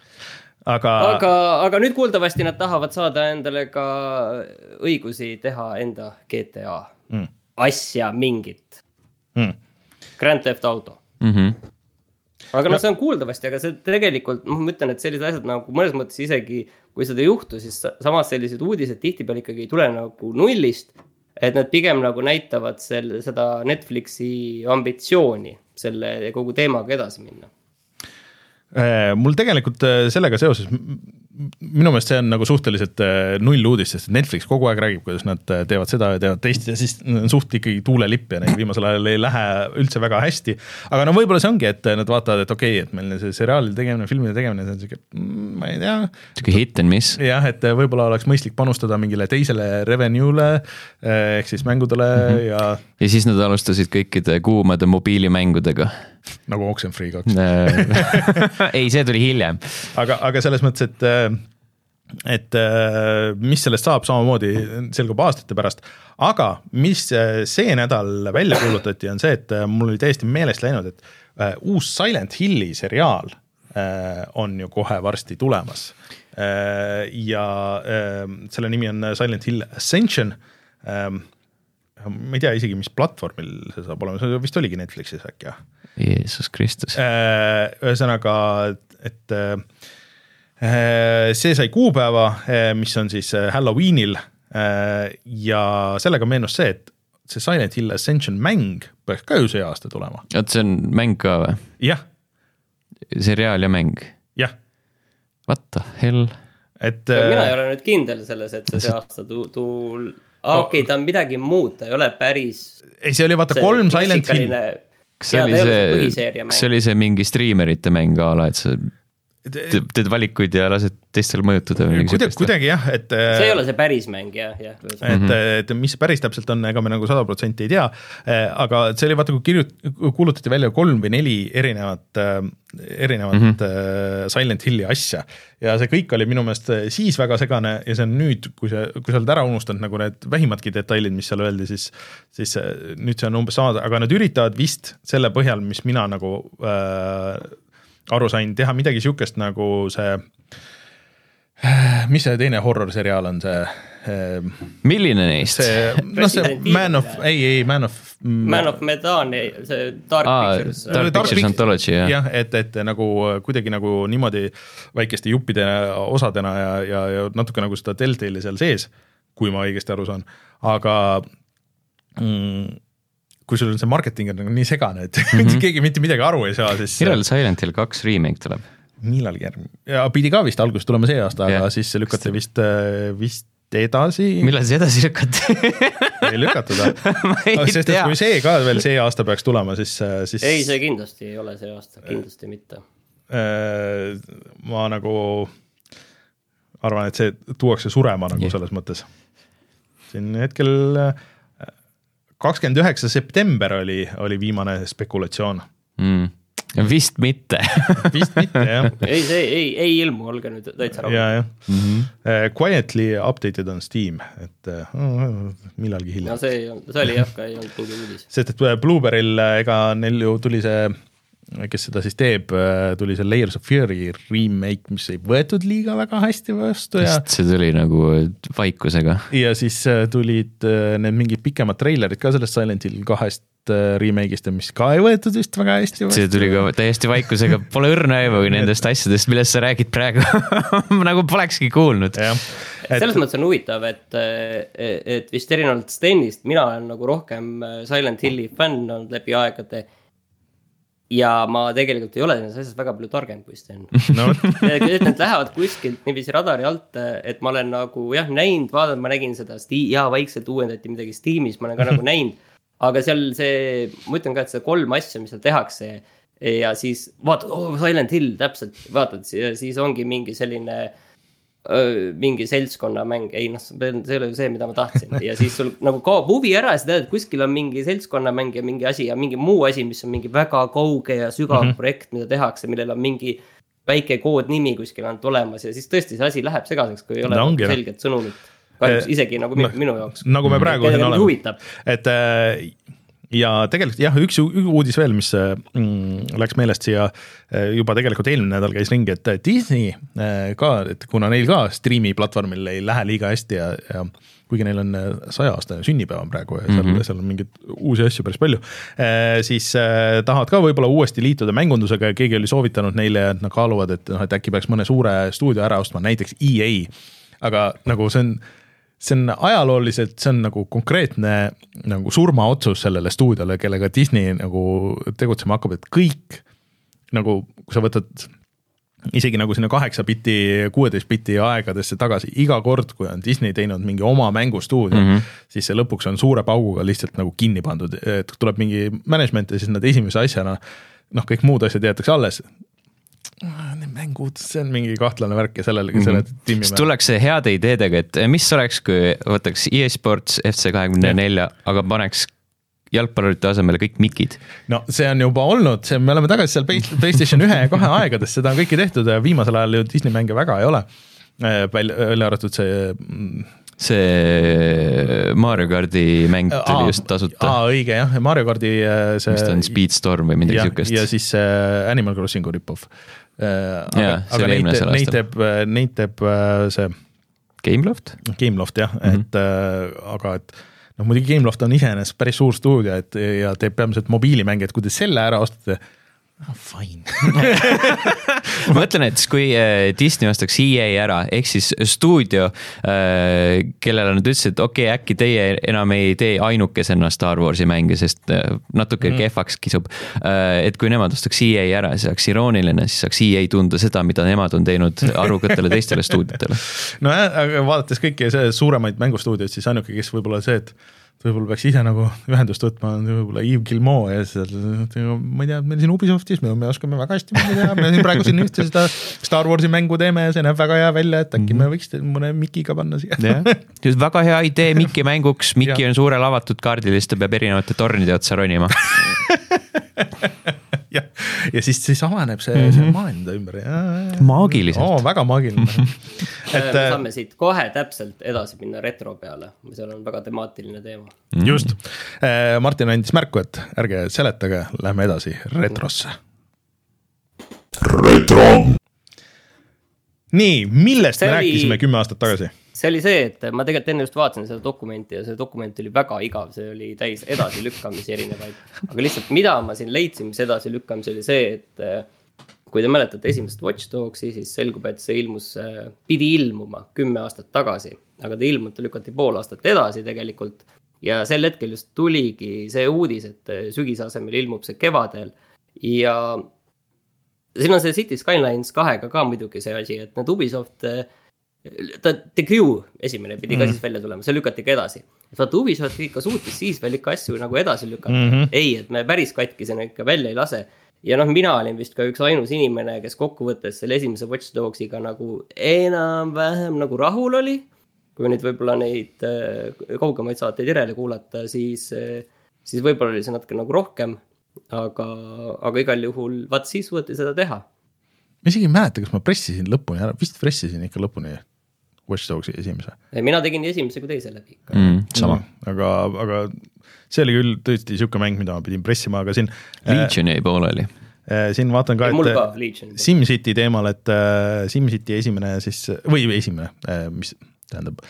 aga. aga, aga nüüd kuuldavasti nad tahavad saada endale ka õigusi teha enda GTA mm. asja mingit mm.. Grand Theft Auto mm. -hmm aga noh, see on kuuldavasti, aga see tegelikult, noh, ma ütlen, et sellised asjad nagu mõnes mõttes isegi kui seda ei juhtu, siis samas sellised uudised tihtipeale ikkagi ei tule nagu nullist. et nad pigem nagu näitavad selle, seda Netflixi ambitsiooni selle kogu teemaga edasi minna mul tegelikult äh, sellega seoses, minu meelest see on nagu suhteliselt äh, null uudis, sest Netflix kogu aeg räägib, kuidas nad teevad seda ja teevad teist ja siis on suht ikkagi tuulelipp ja neil viimasel ajal ei lähe üldse väga hästi. aga no võib-olla see ongi, et nad vaatavad, et okei okay,, et meil see seriaalide tegemine, filmide tegemine, see on sihuke, mm, ma ei tea. sihuke hit and miss. jah, et võib-olla oleks mõistlik panustada mingile teisele revenue'le ehk siis mängudele mm -hmm. ja. ja siis nad alustasid kõikide kuumade mobiilimängudega nagu Oxenfree kaks ei, see tuli hiljem. aga, aga selles mõttes, et et mis sellest saab, samamoodi selgub aastate pärast, aga mis see nädal välja kuulutati, on see, et mul oli täiesti meelest läinud, et äh, uus Silent Hilli seriaal äh, on ju kohe varsti tulemas äh,. ja äh, selle nimi on Silent Hill Ascension äh,. ma ei tea isegi, mis platvormil see saab olema, see vist oligi Netflixis äkki jah Jeesus Kristus. ühesõnaga, et see sai kuupäeva, mis on siis Halloweenil ja sellega meenus see, et see Silent Hill Ascension mäng peaks ka ju see aasta tulema. oot, see on mäng ka või? jah. seriaal ja mäng? jah. What the hell? et. mina ei ole nüüd kindel selles, et see see aasta tu-, tu-, okei okay,, ta on midagi muud, ta ei ole päris. ei, see oli vaata see kolm Silent Hill. Kas see oli see, kas see oli see mingi striimerite mäng a la, et sa teed, teed valikuid ja lased teistel mõjutada või midagi sihukest? kuidagi jah, et. see ei ole see päris mäng jah, jah. et, et mis see päris täpselt on, ega me nagu sada protsenti ei tea. aga see oli vaata, kui kirjut-, kuulutati välja kolm või neli erinevat, erinevat mm -hmm. Silent Hilli asja. ja see kõik oli minu meelest siis väga segane ja see on nüüd, kui see, kui sa oled ära unustanud nagu need vähimadki detailid, mis seal öeldi, siis. siis nüüd see on umbes sama, aga nad üritavad vist selle põhjal, mis mina nagu äh, aru sain, teha midagi sihukest nagu see, mis see teine horror seriaal on, see ehm, milline neist? see, noh, see Man of, ei, ei Man of. Man of Medan, see Dark Aa, Pictures. Dark Pictures Anthology, jah. jah, et, et nagu kuidagi nagu niimoodi väikeste juppide osadena ja, ja, ja natuke nagu seda Deltali seal sees, kui ma õigesti aru saan, aga mm, kui sul on see marketing on nagu nii segane, et mm -hmm. keegi mitte midagi aru ei saa, siis. millal Silent Hill kaks remake tuleb? millalgi järgmine, ja pidi ka vist alguses tulema see aasta yeah., aga siis lükati vist, äh, vist edasi. millal see edasi lükati ei lükatud või? sest et kui see ka veel see aasta peaks tulema, siis, äh, siis. ei, see kindlasti ei ole see aasta, kindlasti mitte. Äh, ma nagu arvan, et see tuuakse surema nagu yeah. selles mõttes. siin hetkel äh, kakskümmend üheksa september oli, oli viimane spekulatsioon mm vist mitte vist mitte jah ei, see ei, ei ilmu, olge nüüd täitsa rahul. ja, jah mm -hmm. uh, Quietly updated on Steam, et uh, millalgi hiljem. no see ei olnud, see oli jah, ka ei olnud mingi uudis. sest et Blueberry'l ega neil ju tuli see kes seda siis teeb, äh, tuli see Layers of Fear'i remake, mis ei võetud liiga väga hästi vastu ja. see tuli nagu vaikusega. ja siis äh, tulid äh, need mingid pikemad treilerid ka sellest Silent Hill kahest remake'ist ja mis ka ei võetud vist väga hästi vastu. see tuli ka täiesti vaikusega, pole õrna aimugi nendest asjadest, millest sa räägid praegu nagu polekski kuulnud. Et... selles mõttes on huvitav, et, et vist erinevalt Stenist, mina olen nagu rohkem Silent Hilli fänn olnud läbi aegade ja ma tegelikult ei ole nendes asjades väga palju targem kui Sten no. et need lähevad kuskilt niiviisi radari alt, et ma olen nagu jah näinud, vaadanud, ma nägin seda Steam, jaa vaikselt uuendati midagi Steamis, ma olen ka nagu näinud. aga seal see, ma ütlen ka, et see kolm asja, mis seal tehakse ja siis vaatad, oh Silent Hill täpselt, vaatad, siis ongi mingi selline mingi seltskonnamäng, ei noh, see ei ole ju see, mida ma tahtsin ja siis sul nagu kaob huvi ära ja sa tead, et kuskil on mingi seltskonnamäng ja mingi asi ja mingi muu asi, mis on mingi väga kauge ja sügav mm -hmm. projekt, mida tehakse, millel on mingi väike koodnimi kuskil ainult olemas ja siis tõesti see asi läheb segaseks, kui ei ole no, selget sõnumit. kahjuks isegi nagu minu, minu jaoks. nagu me praegu siin oleme, et äh, ja tegelikult jah, üks uudis veel, mis mm, läks meelest siia eh, juba tegelikult eelmine nädal käis ringi, et Disney eh, ka, et kuna neil ka striimi platvormil ei lähe liiga hästi ja, ja kuigi neil on eh, saja aastane sünnipäev on praegu ja seal mm, -hmm. seal on mingeid uusi asju päris palju, siis tahavad ka võib-olla uuesti liituda mängundusega ja keegi oli soovitanud neile, et nad kaaluvad, et noh, et äkki peaks mõne suure stuudio ära ostma, näiteks EA. aga nagu see on see on ajalooliselt, see on nagu konkreetne nagu surmaotsus sellele stuudiole, kellega Disney nagu tegutsema hakkab, et kõik nagu, kui sa võtad isegi nagu sinna kaheksa biti, kuueteist biti aegadesse tagasi, iga kord, kui on Disney teinud mingi oma mängustuudio mm, -hmm. siis see lõpuks on suure pauguga lihtsalt nagu kinni pandud, et tuleb mingi management ja siis nad esimese asjana noh, kõik muud asjad jäetakse alles, need mängud, see on mingi kahtlane värk ja sellele mm, -hmm. selle tiimi. siis tullakse heade ideedega, et eh, mis oleks, kui võtaks e-sports FC kahekümne nelja, aga paneks jalgpallurite asemele kõik mikid. no see on juba olnud, see, me oleme tagasi seal Playstation ühe ja kahe aegades, seda on kõike tehtud ja viimasel ajal ju Disney mänge väga ei ole. Eh, välja, välja arvatud see mm, see Mario kardi mäng tuli aa, just tasuta. aa, õige jah, Mario kardi äh, see. mis ta on, Speedstorm või midagi siukest. ja siis äh, Animal Crossingu rip-off äh,. aga, aga neid, neid teeb, neid teeb äh, see. Gameloft? Gameloft jah mm, -hmm. et äh, aga et noh, muidugi Gameloft on iseenesest päris suur stuudio, et ja teeb peamiselt mobiilimänge, et kui te selle ära ostate oh,, fine ma mõtlen, et kui äh, Disney ostaks EA ära, ehk siis stuudio, äh, kellele nad ütlesid, et okei okay,, äkki teie enam ei tee ainukesena Star Warsi mänge, sest äh, natuke mm. kehvaks kisub. et kui nemad ostaks EA ära, siis oleks irooniline, siis saaks EA tunda seda, mida nemad on teinud arukatele teistele stuudiotele. nojah, aga vaadates kõiki suuremaid mängustuudioid, siis ainuke, kes võib-olla see, et võib-olla peaks ise nagu ühendust võtma, võib-olla Yves Gilmot ja siis, ma ei tea, meil siin Ubisoftis me, me oskame väga hästi mänge teha, me siin praegu siin ühte seda Star Warsi mängu teeme ja see näeb väga hea välja, et äkki me mhm. võiks mõne Mikiga panna siia. jah, väga hea idee Miki mänguks, Miki on suurel avatud kaardil, siis ta peab erinevate tornide otsa ronima jah, ja siis, siis avaneb see mm, -hmm. see maailm ta ümber. maagiliselt oh,. väga maagiline et me äh, saame siit kohe täpselt edasi minna retro peale, seal on väga temaatiline teema mm. -hmm. just, äh, Martin andis märku, et ärge seletage, lähme edasi retrosse. retro. nii, millest see me oli... rääkisime kümme aastat tagasi? see oli see, et ma tegelikult enne just vaatasin seda dokumenti ja see dokument oli väga igav, see oli täis edasilükkamisi erinevaid. aga lihtsalt, mida ma siin leidsin, mis edasilükkamisi oli see, et eh, kui te mäletate esimest Watch Dogsi, siis selgub, et see ilmus, eh, pidi ilmuma kümme aastat tagasi. aga ta ilmunud, lükati pool aastat edasi tegelikult. Ja sel hetkel just tuligi see uudis, et eh, sügise asemel ilmub see kevadel ja siin on see City Skylines kahega ka muidugi see asi, et need Ubisoft ta, The Crew esimene pidi mm. ka mhm. siis välja tulema, see lükati ka edasi. vaata Ubisoft ikka suutis siis veel ikka asju nagu edasi lükata mm. -hmm. ei, et me päris katkisena ikka välja ei lase. ja noh, mina olin vist ka üks ainus inimene, kes kokkuvõttes selle esimese Watch Dogsiga nagu enam-vähem nagu rahul oli. Kui nüüd võib-olla neid äh, kaugemaid saateid järele kuulata, siis äh,, siis võib-olla oli see natuke nagu rohkem. aga, aga igal juhul vaat siis suudeti seda teha ma isegi ei mäleta, kas ma pressisin lõpuni ära, vist pressisin ikka lõpuni Watch Dogsi esimese. mina tegin nii esimese kui teise läbi mm,. sama mm,, aga, aga see oli küll tõesti sihuke mäng, mida ma pidin pressima, aga siin. Legion jäi pooleli äh, siin vaatan ka, et SimCity teemal, et äh, SimCity esimene siis või esimene, äh, mis tähendab,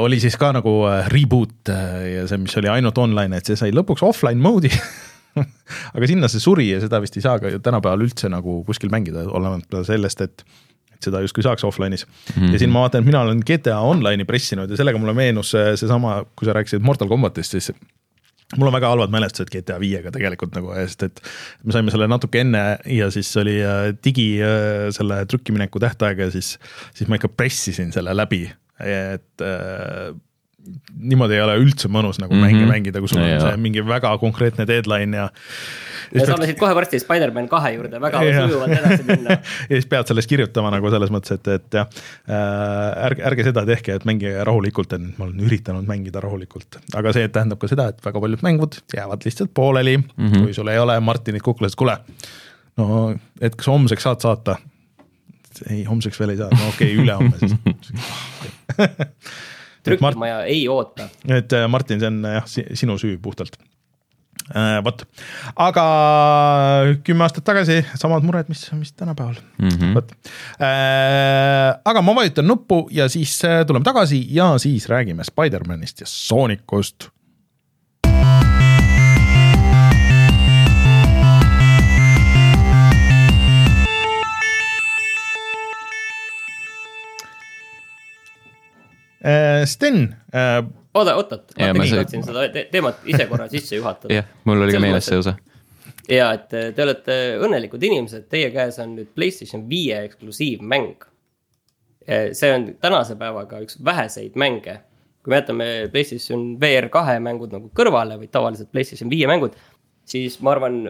oli siis ka nagu reboot ja see, mis oli ainult online, et see sai lõpuks offline mode'i aga sinna see suri ja seda vist ei saa ka tänapäeval üldse nagu kuskil mängida, olenemata sellest, et seda justkui saaks offline'is mm. -hmm. ja siin ma vaatan, et mina olen GTA Online'i pressinud ja sellega mulle meenus seesama, kui sa rääkisid Mortal Combatist, siis mul on väga halvad mälestused GTA viiega tegelikult nagu, sest et me saime selle natuke enne ja siis oli äh, digi äh, selle trükkimineku tähtaeg ja siis, siis ma ikka pressisin selle läbi, et äh, niimoodi ei ole üldse mõnus nagu mm -hmm. mänge mängida, kui sul on see mingi väga konkreetne deadline ja. me saame siit kohe varsti Spider-man kahe juurde väga sujuvalt edasi minna ja siis pead sellest kirjutama nagu selles mõttes, et, et jah äh,, ärge, ärge seda tehke, et mängige rahulikult, et ma olen üritanud mängida rahulikult, aga see tähendab ka seda, et väga paljud mängud jäävad lihtsalt pooleli mm, -hmm. kui sul ei ole Martinit kuklas, kuule, no et kas homseks saad saata? Ei, homseks veel ei saa, no okei okay,, ülehomme siis trükimaja ei oota. et äh, Martin, see on jah, sinu süü puhtalt äh,. vot, aga kümme aastat tagasi samad mured, mis, mis tänapäeval mm, -hmm. vot äh,. aga ma vajutan nuppu ja siis tuleme tagasi ja siis räägime Spider-manist ja Soonikust Sten äh,. oota, oot-oot, ma tegelikult tahtsin seda te teemat ise korra sisse juhatada. jah, mul oli ka meeles see osa. ja et äh, te olete õnnelikud inimesed, teie käes on nüüd Playstation viie eksklusiivmäng. Äh, see on tänase päevaga üks väheseid mänge. kui me jätame Playstation VR kahe mängud nagu kõrvale või tavaliselt Playstation viie mängud, siis ma arvan,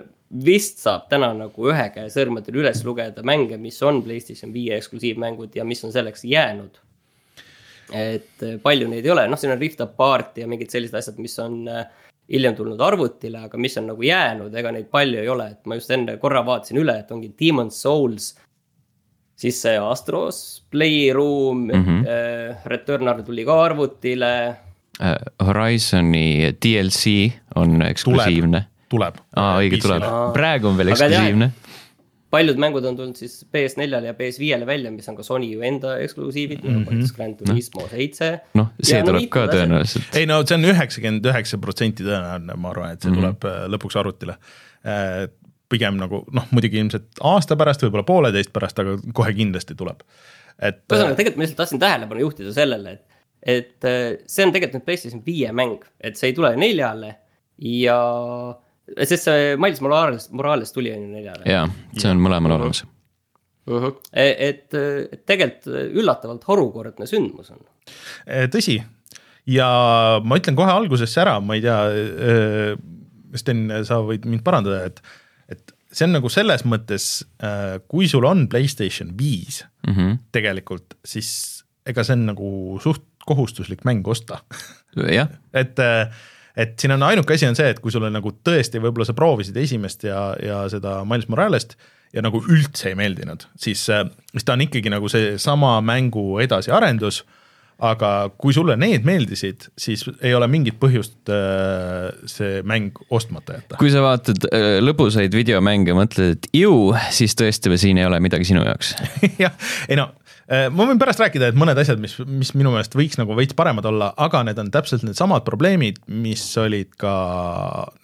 vist saab täna nagu ühe käe sõrmedel üles lugeda mänge, mis on Playstation viie eksklusiivmängud ja mis on selleks jäänud et äh, palju neid ei ole, noh, siin on Rift Apart ja mingid sellised asjad, mis on äh, hiljem tulnud arvutile, aga mis on nagu jäänud, ega neid palju ei ole, et ma just enne korra vaatasin üle, et ongi Demon's Souls. siis see Astros Playroom mm, -hmm. äh, Returnal tuli ka arvutile uh,. Horizon'i DLC on eksklusiivne. tuleb, tuleb.. aa, õige, tuleb, praegu on veel eksklusiivne paljud mängud on tulnud siis PS4-le ja PS5-le välja, mis on ka Sony ju enda eksklusiivid mm, -hmm. nagu näiteks Grand Turismo seitse. noh, see ja tuleb no, ka tõenäoliselt. ei no see on üheksakümmend üheksa protsenti tõenäoline, ma arvan, et see mm -hmm. tuleb äh, lõpuks arvutile. Äh, pigem nagu noh, muidugi ilmselt aasta pärast, võib-olla pooleteist pärast, aga kohe kindlasti tuleb. et. ühesõnaga, tegelikult ma lihtsalt tahtsin tähelepanu juhtida sellele, et, et see on tegelikult nüüd PlayStation viie mäng, et see ei tule neljale ja sest see Miles Morales, Morales tuli on ju neljale. jaa, see on mõlemal uh -huh. olemas uh. -huh. et, et tegelikult üllatavalt harukordne sündmus on. E, tõsi ja ma ütlen kohe algusesse ära, ma ei tea, e, Sten, sa võid mind parandada, et, et see on nagu selles mõttes, e, kui sul on Playstation viis mm -hmm. tegelikult, siis ega see on nagu suht kohustuslik mäng osta. et et siin on ainuke asi on see, et kui sulle nagu tõesti, võib-olla sa proovisid esimest ja, ja seda Miles Morales't ja nagu üldse ei meeldinud, siis, äh, siis ta on ikkagi nagu seesama mängu edasiarendus aga kui sulle need meeldisid, siis ei ole mingit põhjust äh, see mäng ostmata jätta. kui sa vaatad äh, lõbusaid videomänge ja mõtled, et ju, siis tõesti siin ei ole midagi sinu jaoks jah, ei no ma võin pärast rääkida, et mõned asjad, mis, mis minu meelest võiks nagu veits paremad olla, aga need on täpselt needsamad probleemid, mis olid ka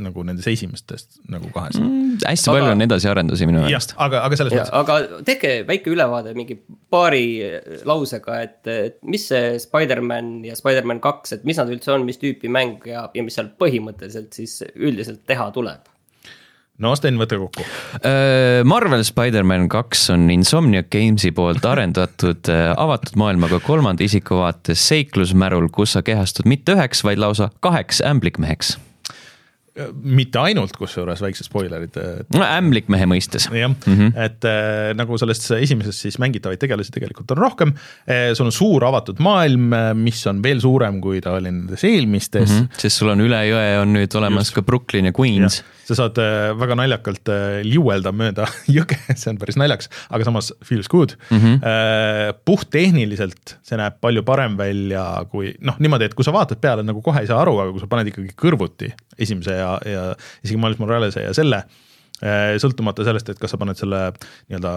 nagu nendes esimestest nagu kahes mm,. hästi aga, palju on edasiarendusi minu meelest. aga, aga selles mõttes. aga tehke väike ülevaade mingi paari lausega, et, et mis see Spider-man ja Spider-man kaks, et mis nad üldse on, mis tüüpi mäng ja, ja mis seal põhimõtteliselt siis üldiselt teha tuleb no Sten, võta kokku. Äh, Marvel Spider-man kaks on Insomniac Games'i poolt arendatud äh, avatud maailmaga kolmanda isiku vaates seiklusmärul, kus sa kehastud mitte üheks, vaid lausa kaheks ämblikmeheks mitte ainult, kusjuures väiksed spoilerid. no ämblikmehe mõistes. jah mm, -hmm. et äh, nagu selles esimeses siis mängitavaid tegelasi tegelikult on rohkem äh,. sul on suur avatud maailm, mis on veel suurem, kui ta oli nendes eelmistes mm. -hmm. sest sul on üle jõe on nüüd olemas Just. ka Brooklyn ja Queens. Sa saad väga naljakalt äh, liuelda mööda jõge, see on päris naljakas, aga samas feels good mm. -hmm. Puhttehniliselt see näeb palju parem välja kui noh, niimoodi, et kui sa vaatad peale, nagu kohe ei saa aru, aga kui sa paned ikkagi kõrvuti esimese ja, ja isegi Miles Morales'e ja selle sõltumata sellest, et kas sa paned selle nii-öelda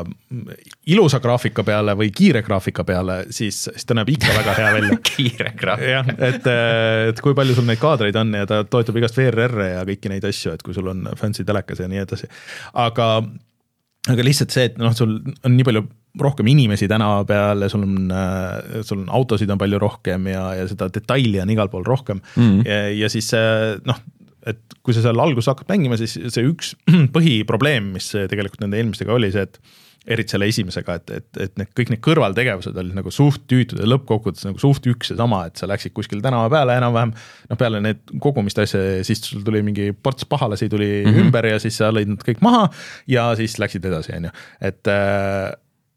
ilusa graafika peale või kiire graafika peale, siis, siis ta näeb ikka väga hea välja kiire graafika. jah, et, eh, et kui palju sul neid kaadreid on ja ta toetab igast VRR-e ja kõiki neid asju, et kui sul on fancy telekas ja nii edasi, aga aga lihtsalt see, et noh, sul on nii palju rohkem inimesi tänava peal ja sul on, äh, sul on autosid on palju rohkem ja, ja seda detaili on igal pool rohkem mm. ja, ja siis noh, et kui sa seal alguses hakkad mängima, siis see üks põhiprobleem, mis tegelikult nende eelmistega oli see, et eriti selle esimesega, et, et, et need kõik need kõrvaltegevused olid nagu suht tüütud ja lõppkokkuvõttes nagu suht üks ja sama, et sa läksid kuskile tänava peale enam-vähem. noh, peale need kogumist asja, siis sul tuli mingi ports pahalasi tuli mm -hmm. ümber ja siis sa lõid nad kõik maha ja siis läksid edasi, on ju, et äh,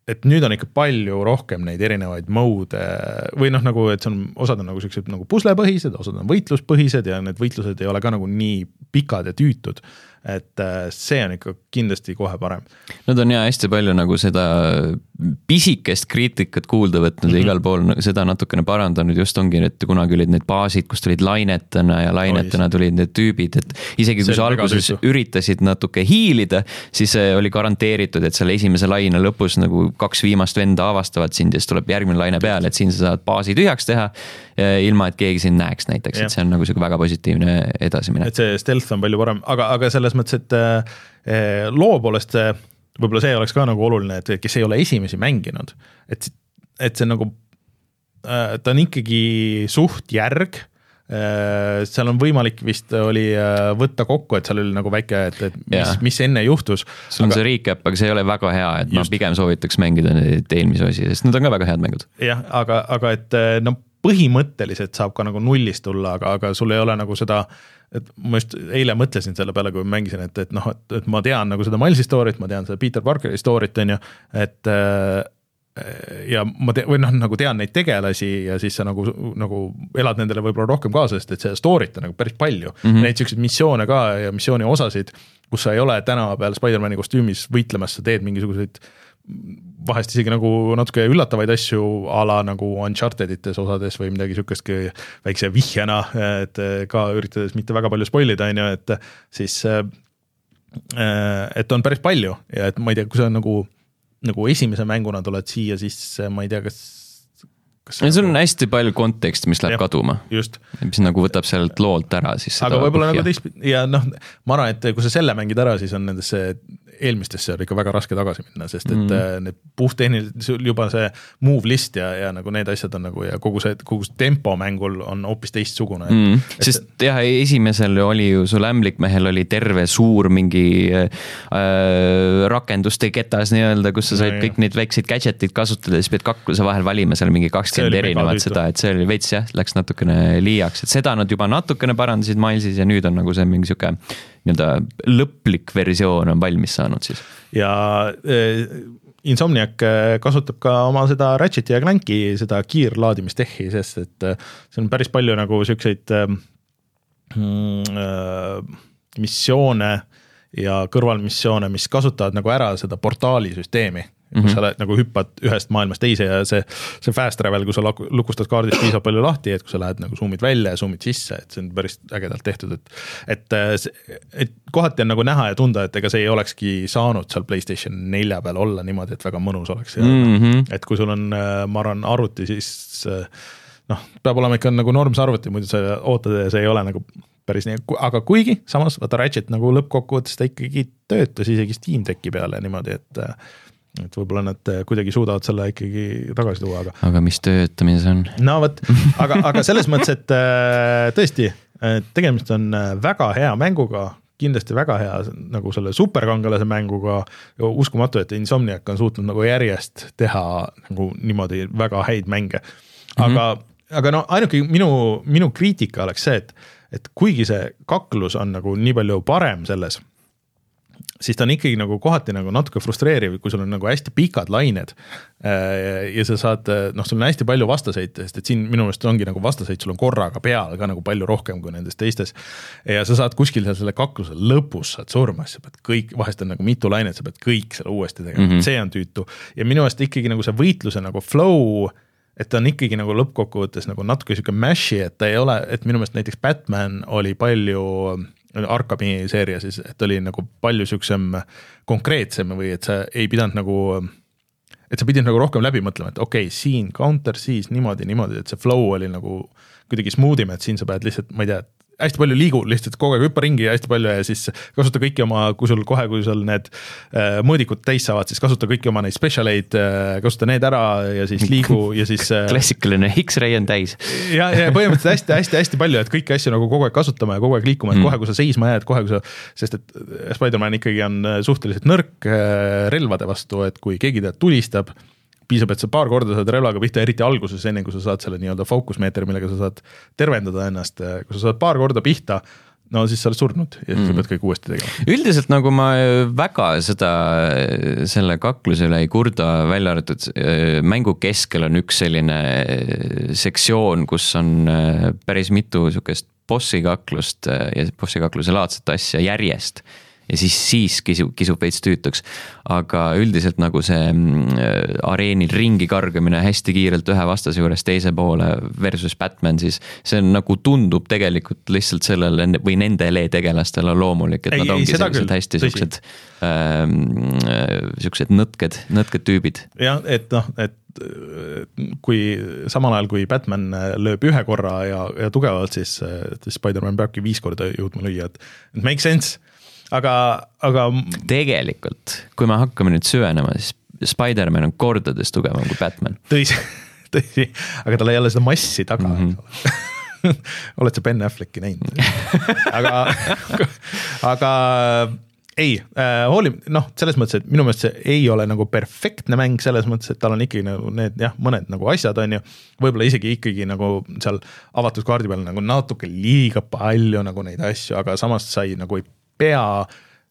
et nüüd on ikka palju rohkem neid erinevaid mode'e või noh, nagu et see on, osad on nagu siuksed nagu puslepõhised, osad on võitluspõhised ja need võitlused ei ole ka nagu nii pikad ja tüütud et äh, see on ikka kindlasti kohe parem. Nad on ja hästi palju nagu seda pisikest kriitikat kuulda võtnud mm -hmm. ja igal pool seda natukene parandanud, just ongi, et kunagi olid need baasid, kus tulid lainetena ja lainetena tulid need tüübid, et isegi kui sa alguses üritasid natuke hiilida, siis oli garanteeritud, et selle esimese laine lõpus nagu kaks viimast venda avastavad sind ja siis tuleb järgmine laine peale, et siin sa saad baasi tühjaks teha. ilma, et keegi sind näeks näiteks, et see on nagu sihuke väga positiivne edasiminek. et see stealth on palju parem, aga, aga selles mõttes, et äh, loo poolest see, võib-olla see oleks ka nagu oluline, et kes ei ole esimesi mänginud, et, et see nagu, äh, ta on ikkagi suht järg äh, seal on võimalik vist oli võtta kokku, et seal oli nagu väike, et, et mis, mis enne juhtus. sul on aga... see recap, aga see ei ole väga hea, et Just. ma pigem soovitaks mängida neid eelmisi osi, sest need on ka väga head mängud. jah, aga, aga et no põhimõtteliselt saab ka nagu nullist tulla, aga, aga sul ei ole nagu seda et ma just eile mõtlesin selle peale, kui ma mängisin, et, et noh, et, et ma tean nagu seda Milesi story't, ma tean seda Peter Parkeri story't, on ju, et äh, ja ma te-, või noh, nagu tean neid tegelasi ja siis sa nagu, nagu elad nendele võib-olla rohkem kaasa, sest et seda story't on nagu päris palju mm. -hmm. Neid siukseid missioone ka ja missiooni osasid, kus sa ei ole tänava peal Spider-man'i kostüümis võitlemas, sa teed mingisuguseid vahest isegi nagu natuke üllatavaid asju a la nagu Uncharted ites osades või midagi sihukestki väikse vihjena, et ka üritades mitte väga palju spoil ida, on ju, et siis et on päris palju ja et ma ei tea, kui sa nagu, nagu esimese mänguna tuled siia, siis ma ei tea, kas see nagu... on hästi palju konteksti, mis läheb ja, kaduma. mis nagu võtab sellelt loolt ära siis. aga võib-olla nagu teistpidi ja noh, ma arvan, et kui sa selle mängid ära, siis on nendesse eelmistesse on ikka väga raske tagasi minna, sest et mm. need puhttehniliselt juba see move list ja, ja nagu need asjad on nagu ja kogu see, kogu see tempo mängul on hoopis teistsugune. Mm.. sest jah, esimesel oli ju sul ämblikmehel oli terve suur mingi äh, rakenduste ketas nii-öelda, kus sa said no, kõik neid väikseid gadget'id kasutada, siis pead kakluse vahel valima seal mingi kakskümmend erinevat seda, et see oli veits jah, läks natukene liiaks, et seda nad juba natukene parandasid Milesis ja nüüd on nagu see mingi sihuke nii-öelda lõplik versioon on valmis saanud siis. ja äh, Insomniac äh, kasutab ka oma seda Ratchet'i ja Clanki seda kiirlaadimistehhi, sest et äh, see on päris palju nagu siukseid mm, missioone ja kõrvalmissioone, mis kasutavad nagu ära seda portaali süsteemi kus mm -hmm. sa lähed nagu hüppad ühest maailmast teise ja see, see fast travel, kui sa lukustad kaardist piisavalt palju lahti, et kui sa lähed nagu zoom'id välja ja zoom'id sisse, et see on päris ägedalt tehtud, et. et, et kohati on nagu näha ja tunda, et ega see ei olekski saanud seal Playstation nelja peal olla niimoodi, et väga mõnus oleks ja mm -hmm. et kui sul on, ma arvan, arvuti, siis noh, peab olema ikka nagu normse arvuti, muidu sa ootad ja see ei ole nagu päris nii, aga kuigi samas vaata Ratchet nagu lõppkokkuvõttes ta ikkagi töötas isegi Steam Decki peale niimoodi, et et võib-olla nad äh, kuidagi suudavad selle ikkagi tagasi tuua, aga. aga mis töötamise see on? no vot, aga, aga selles mõttes, et äh, tõesti, tegemist on äh, väga hea mänguga, kindlasti väga hea nagu selle superkangelase mänguga. uskumatu, et Insomniac on suutnud nagu järjest teha nagu niimoodi väga häid mänge. aga mm, -hmm. aga no ainuke minu, minu kriitika oleks see, et, et kuigi see kaklus on nagu nii palju parem selles siis ta on ikkagi nagu kohati nagu natuke frustreeriv, kui sul on nagu hästi pikad lained. Äh, ja sa saad, noh, sul on hästi palju vastaseid, sest et siin minu meelest ongi nagu vastaseid, sul on korraga peal ka nagu palju rohkem kui nendes teistes. ja sa saad kuskil seal selle kakluse lõpus saad surma, siis sa pead kõik, vahest on nagu mitu lainet, sa pead kõik selle uuesti tegema mm, -hmm. see on tüütu. ja minu meelest ikkagi nagu see võitluse nagu flow et ta on ikkagi nagu lõppkokkuvõttes nagu natuke sihuke mash'i, et ta ei ole, et minu meelest näiteks Batman oli palju Arkami seeria siis, et oli nagu palju siuksem konkreetsem või et sa ei pidanud nagu et sa pidid nagu rohkem läbi mõtlema, et okei okay,, siin counter, siis niimoodi, niimoodi, et see flow oli nagu kuidagi smooth im, et siin sa pead lihtsalt, ma ei tea, hästi palju liigu lihtsalt kogu aeg hüppa ringi ja hästi palju ja siis kasuta kõiki oma, kui sul kohe, kui sul need äh, mõõdikud täis saavad, siis kasuta kõiki oma neid special eid äh,, kasuta need ära ja siis liigu ja siis äh,. klassikaline X-ray on täis. ja, ja põhimõtteliselt hästi-hästi-hästi palju, et kõiki asju nagu kogu aeg kasutama ja kogu aeg liikuma, et mm. kohe, kui sa seisma jääd, kohe, kui sa, sest et Spider-man ikkagi on äh, suhteliselt nõrk äh, relvade vastu, et kui keegi teda tulistab piisab, et sa paar korda saad relvaga pihta, eriti alguses, enne kui sa saad selle nii-öelda fookusmeetri, millega sa saad tervendada ennast, kui sa saad paar korda pihta, no siis sa oled surnud ja siis mm. sa pead kõik uuesti tegema. üldiselt nagu ma väga seda, selle kakluse üle ei kurda, välja arvatud äh, mängu keskel on üks selline äh, sektsioon, kus on äh, päris mitu sihukest bossi kaklust ja bossi kakluse laadset asja järjest ja siis, siis kisub, kisub veits tüütuks. aga üldiselt nagu see mm, areenil ringi kargamine hästi kiirelt ühe vastase juures teise poole versus Batman, siis see on nagu tundub tegelikult lihtsalt sellele või nendele tegelastele loomulik, et ei, nad ongi sellised hästi siuksed ähm,, siuksed nõtked, nõtked tüübid. jah, et noh, et kui samal ajal, kui Batman lööb ühe korra ja, ja tugevalt, siis, siis Spider-man peabki viis korda jõudma lüüa, et make sense aga, aga. tegelikult, kui me hakkame nüüd süvenema, siis Spider-man on kordades tugevam kui Batman. tõsi, tõsi, aga tal ei ole seda massi taga mm, -hmm. eks ole oled sa Ben Afflecki näinud aga, aga ei äh,, hooli-, noh, selles mõttes, et minu meelest see ei ole nagu perfektne mäng selles mõttes, et tal on ikkagi nagu need jah, mõned nagu asjad on ju. võib-olla isegi ikkagi nagu seal avatud kaardi peal nagu natuke liiga palju nagu neid asju, aga samas sa ei nagu ei pea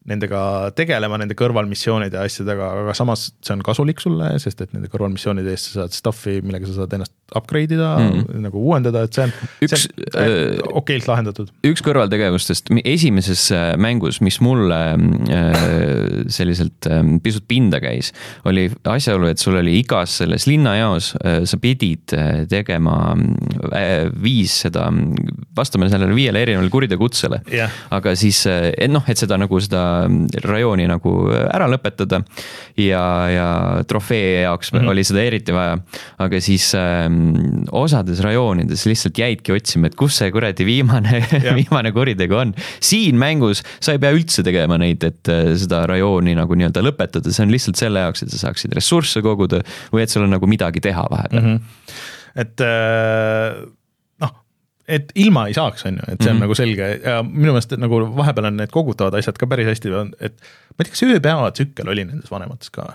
nendega tegelema, nende kõrvalmissioonide ja asjadega, aga samas see on kasulik sulle, sest et nende kõrvalmissioonide eest sa saad stuff'i, millega sa saad ennast upgrade ida mm, -hmm. nagu uuendada, et see on, see on äh, okeilt lahendatud. üks kõrvaltegevustest esimeses äh, mängus, mis mulle äh, selliselt äh, pisut pinda käis, oli asjaolu, et sul oli igas selles linnajaos äh,, sa pidid äh, tegema äh, viis seda vastame sellele viiele erinevale kuriteokutsele Jah. aga siis et noh, et seda nagu seda rajooni nagu ära lõpetada ja, ja trofee jaoks mm -hmm. oli seda eriti vaja. aga siis ähm, osades rajoonides lihtsalt jäidki otsima, et kus see kuradi viimane viimane kuritegu on. siin mängus sa ei pea üldse tegema neid, et äh, seda rajooni nagu nii-öelda lõpetada, see on lihtsalt selle jaoks, et sa saaksid ressursse koguda või et sul on nagu midagi teha vahepeal mm. -hmm. et äh et ilma ei saaks, on ju, et see on mm -hmm. nagu selge ja minu meelest nagu vahepeal on need kogutavad asjad ka päris hästi, et ma ei tea, kas ööpäevatsükkel oli nendes vanemates ka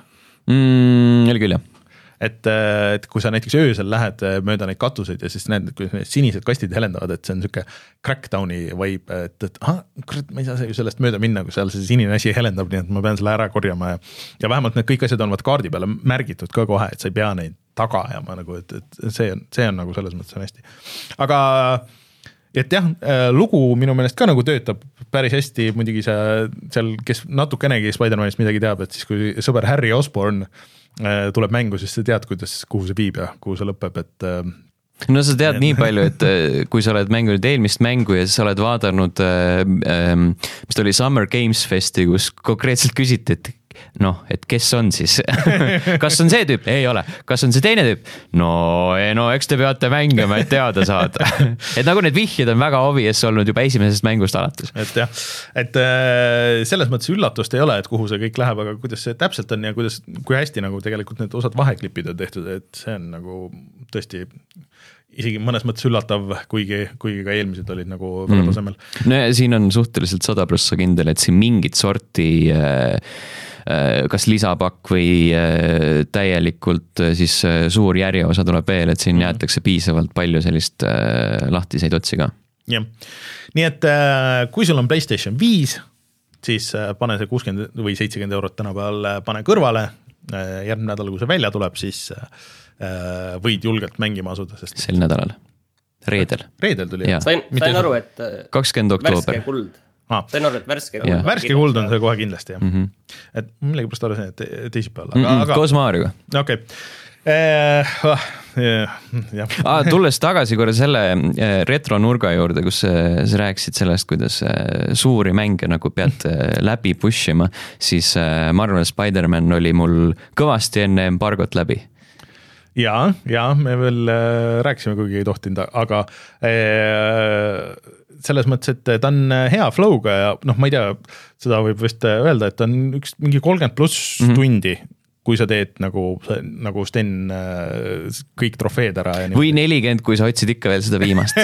mm,? oli küll, jah et, et kui sa näiteks öösel lähed mööda neid katuseid ja siis näed, kuidas need sinised kastid helendavad, et see on niisugune crackdowni vibe, et, et ahah, kurat, ma ei saa sellest mööda minna, kui seal see sinine asi helendab, nii et ma pean selle ära korjama ja ja vähemalt need kõik asjad on vaat kaardi peale märgitud ka kohe, et sa ei pea neid taga ajama nagu, et, et see on, see on nagu selles mõttes on hästi. aga et jah, äh, lugu minu meelest ka nagu töötab päris hästi, muidugi see seal, kes natukenegi Spider-manist midagi teab, et siis kui sõber Harry Osborne äh, tuleb mängu, siis sa tead, kuidas, kuhu see viib ja kuhu see lõpeb, et äh, no sa tead nii palju, et kui sa oled mänginud eelmist mängu ja siis sa oled vaadanud äh,, mis ta oli, Summer Games Festi, kus konkreetselt küsiti, et noh, et kes on siis kas on see tüüp? ei ole. kas on see teine tüüp? no, no eks te peate mängima, et teada saada et nagu need vihjed on väga obvious olnud juba esimesest mängust alates. et jah, et äh, selles mõttes üllatust ei ole, et kuhu see kõik läheb, aga kuidas see täpselt on ja kuidas, kui hästi nagu tegelikult need osad vaheklipid on tehtud, et see on nagu tõesti isegi mõnes mõttes üllatav, kuigi, kuigi ka eelmised olid nagu väga mm. tasemel. no ja siin on suhteliselt sada prossa kindel, et siin mingit sorti äh, Äh, kas lisapakk või äh, täielikult äh, siis suur järjeosa tuleb veel, et siin mm -hmm. jäetakse piisavalt palju sellist lahtiseid otsi ka. jah, nii et kui sul on Playstation viis, siis pane see kuuskümmend või seitsekümmend eurot tänapäeval, pane kõrvale, järgmine nädal, kui see välja tuleb, siis võid julgelt mängima asuda, sest sel nädalal, reedel. reedel tuli? sain, sain aru, et kakskümmend oktoober. värske kuld ah.. sain aru, et värske kuld. värske kuld on see kohe kindlasti jah mm, -hmm. et millegipärast arvasin, et teisipäeval, aga mm, -mm, aga. koos Maarjuga. okei okay. Eh, ah, ah, tulles tagasi korra selle eh, retronurga juurde, kus eh, sa rääkisid sellest, kuidas suuri mänge nagu pead läbi push ima, siis Marvel Spider-man oli mul kõvasti enne embargot läbi ja, ja me veel rääkisime, kuigi ei tohtinud, aga äh, selles mõttes, et ta on hea flow'ga ja noh, ma ei tea, seda võib vist öelda, et ta on üks mingi kolmkümmend pluss mm -hmm. tundi kui sa teed nagu, nagu Sten kõik trofeed ära. või nelikümmend, kui sa otsid ikka veel seda viimast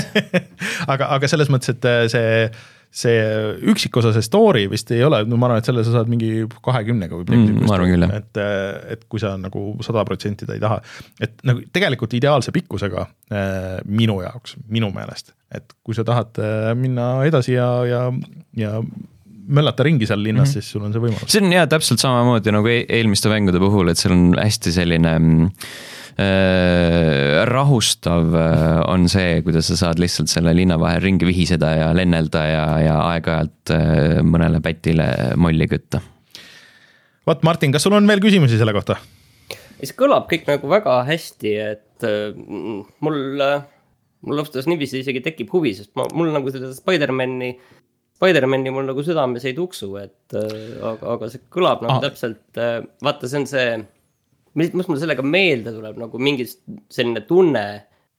aga, aga selles mõttes, et see see üksikosa, see story vist ei ole, no ma arvan, et selle sa saad mingi kahekümnega või midagi mm,. ma arvan küll, jah. et, et kui sa nagu sada protsenti ta ei taha, et nagu tegelikult ideaalse pikkusega äh, minu jaoks, minu meelest, et kui sa tahad äh, minna edasi ja, ja, ja möllata ringi seal linnas mm, -hmm. siis sul on see võimalus. see on jah, täpselt samamoodi nagu e-, eelmiste mängude puhul, et seal on hästi selline mm, Äh, rahustav äh, on see, kuidas sa saad lihtsalt selle linna vahel ringi vihiseda ja lennelda ja, ja aeg-ajalt äh, mõnele pätile molli kütta. vot Martin, kas sul on veel küsimusi selle kohta? see kõlab kõik nagu väga hästi, et mul, mul ausalt öeldes niiviisi isegi tekib huvi, sest ma, mul nagu seda Spider-man'i Spider-man'i mul nagu südames ei tuksu, et aga, aga see kõlab nagu ah. täpselt, vaata, see on see mis, mis mul sellega meelde tuleb nagu mingi selline tunne,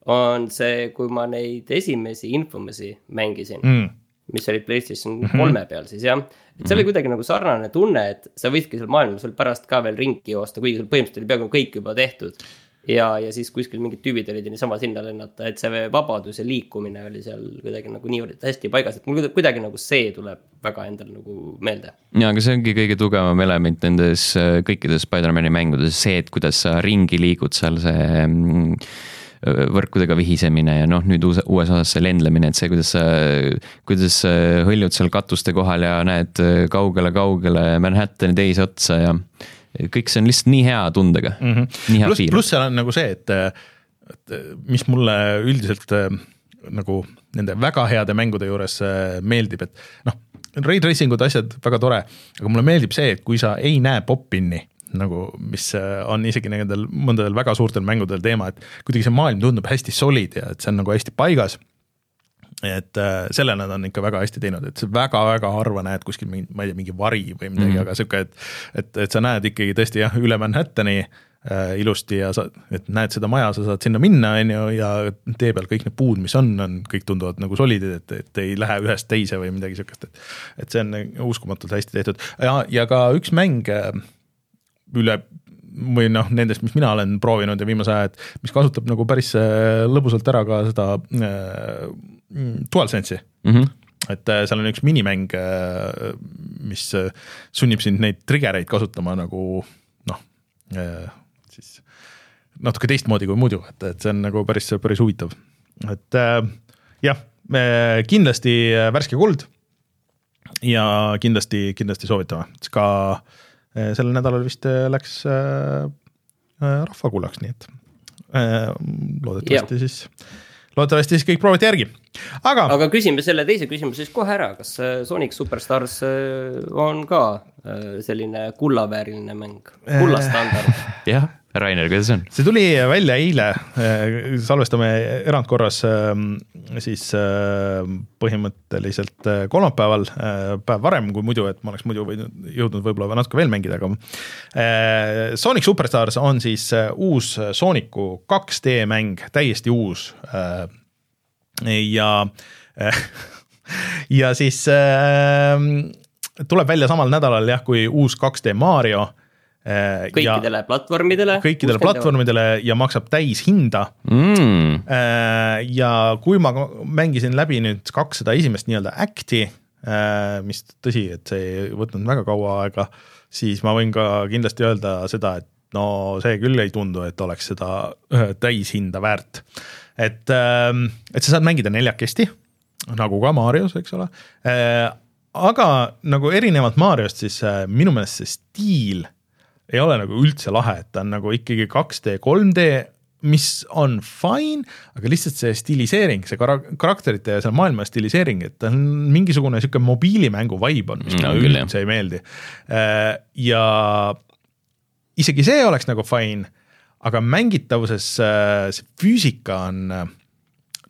on see, kui ma neid esimesi Infomasi mängisin mm. mis olid Playstation mhm. kolme mm -hmm. peal siis jah. et see oli mhm. kuidagi nagu sarnane tunne, et sa võidki seal maailmas veel pärast ka veel ringi joosta, kuigi sul põhimõtteliselt oli peaaegu kõik juba tehtud ja, ja siis kuskil mingid tüübid olid ja niisama sinna lennata, et see vabadus ja liikumine oli seal kuidagi nagu niivõrd hästi paigas, et mul kuidagi nagu see tuleb väga endale nagu meelde. ja, aga see ongi kõige tugevam element nendes äh, kõikides Spider-man'i mängudes, see, et kuidas sa ringi liigud seal, see mm, võrkudega vihisemine ja noh, nüüd uus, uues osas see lendlemine, et see, kuidas sa, kuidas sa hõljud seal katuste kohal ja näed kaugele-kaugele Manhattani teise otsa ja kõik see on lihtsalt nii hea tundega mm, -hmm. pluss, pluss seal on nagu see, et, et mis mulle üldiselt äh, nagu nende väga heade mängude juures äh, meeldib, et noh, ray tracing ud, asjad väga tore, aga mulle meeldib see, et kui sa ei näe pop-in'i nagu, mis äh, on isegi nendel mõndadel väga suurtel mängudel teema, et kuidagi see maailm tundub hästi solid ja et see on nagu hästi paigas et äh, selle nad on ikka väga hästi teinud, et väga-väga harva näed kuskil mingi, ma ei tea, mingi vari või midagi mm, -hmm. aga sihuke, et, et, et sa näed ikkagi tõesti jah, üle Manhattani äh, ilusti ja sa, et näed seda maja, sa saad sinna minna, on ju, ja tee peal kõik need puud, mis on, on, kõik tunduvad nagu solidid, et, et ei lähe ühest teise või midagi sihukest, et. et see on uskumatult hästi tehtud ja, ja ka üks mäng äh, üle või noh, nendest, mis mina olen proovinud ja viimase aja, et mis kasutab nagu päris äh, lõbusalt ära ka seda äh, DualSense'i mm. -hmm et äh, seal on üks minimäng, äh, mis äh, sunnib sind neid trigger eid kasutama nagu noh, siis natuke teistmoodi kui muidu, et, et see on nagu päris, päris huvitav. et jah, kindlasti värske kuld ja kindlasti, kindlasti soovitame, ka sellel nädalal vist läks rahvakuulaks, nii et loodetavasti ja. siis loodetavasti siis kõik proovite järgi, aga. aga küsime selle teise küsimuse siis kohe ära, kas äh, Sonic Superstars äh, on ka äh, selline kullavääriline mäng, kullastandard? jah Rainer, kuidas on? see tuli välja eile, salvestame erandkorras ähm, siis ähm, põhimõtteliselt äh, kolmapäeval, äh, päev varem kui muidu, et ma oleks muidu võinud, jõudnud võib-olla natuke veel mängida, aga äh, Sonic Superstars on siis uus Sooniku 2D mäng, täiesti uus ja ja siis tuleb välja samal nädalal jah, kui uus 2D Mario Äh, kõikidele platvormidele. kõikidele platvormidele ja maksab täishinda mm.. Äh, ja kui ma mängisin läbi nüüd kaks seda esimest nii-öelda act'i, äh, mis tõsi, et see ei võtnud väga kaua aega, siis ma võin ka kindlasti öelda seda, et no see küll ei tundu, et oleks seda täishinda väärt. et, ähm, et sa saad mängida neljakesti, nagu ka Marios, eks ole aga nagu erinevalt Mariost, siis minu meelest see stiil ei ole nagu üldse lahe, et ta on nagu ikkagi 2D, 3D, mis on fine, aga lihtsalt see stiliseering, see kara-, karakterite ja selle maailma stiliseering, et ta on mingisugune sihuke mobiilimängu vibe on, mis no, mulle üldse ei meeldi. Äh, ja isegi see oleks nagu fine, aga mängitavuses äh, see füüsika on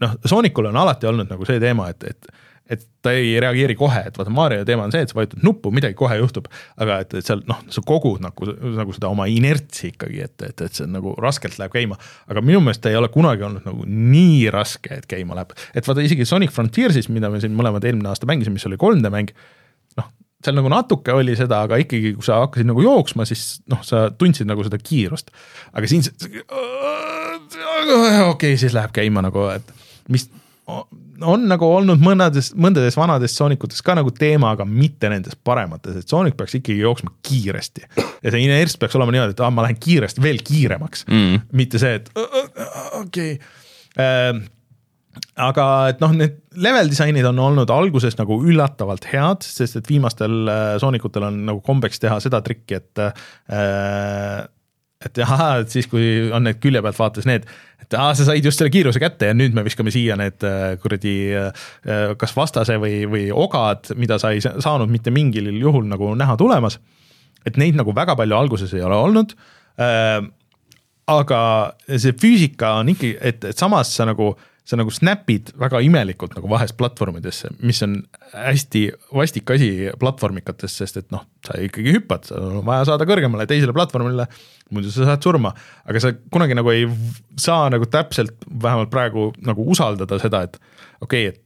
noh, Soonikul on alati olnud nagu see teema, et, et et ta ei reageeri kohe, et vaata Mario teema on see, et sa vajutad nuppu, midagi kohe juhtub, aga et, et seal noh, sa kogud nagu, nagu seda oma inertsi ikkagi, et, et, et see nagu raskelt läheb käima. aga minu meelest ta ei ole kunagi olnud nagu nii raske, et käima läheb, et vaata isegi Sonic Frontiersis, mida me siin mõlemad eelmine aasta mängisime, mis oli 3D mäng, noh, seal nagu natuke oli seda, aga ikkagi, kui sa hakkasid nagu jooksma, siis noh, sa tundsid nagu seda kiirust. aga siin okei okay,, siis läheb käima nagu, et mis on nagu olnud mõnades, mõndades vanades Soonikutes ka nagu teema, aga mitte nendes paremates, et Sonic peaks ikkagi jooksma kiiresti. ja see inerts peaks olema niimoodi, et ah, ma lähen kiiresti veel kiiremaks mm., mitte see, et okei okay. äh, aga et noh, need level disainid on olnud alguses nagu üllatavalt head, sest et viimastel äh, Soonicutel on nagu kombeks teha seda trikki, et äh, et ahah, et siis, kui on need külje pealt vaates need, et aa, sa said just selle kiiruse kätte ja nüüd me viskame siia need äh, kuradi äh, kas vastase või, või ogad, mida sa ei saanud mitte mingil juhul nagu näha tulemas. et neid nagu väga palju alguses ei ole olnud äh,. aga see füüsika on ikkagi, et, et samas sa nagu sa nagu snap'id väga imelikult nagu vahest platvormidesse, mis on hästi vastik asi platvormikates, sest et noh, sa ikkagi hüppad, sul on vaja saada kõrgemale teisele platvormile, muidu sa saad surma. aga sa kunagi nagu ei saa nagu täpselt, vähemalt praegu nagu usaldada seda, et okei okay,, et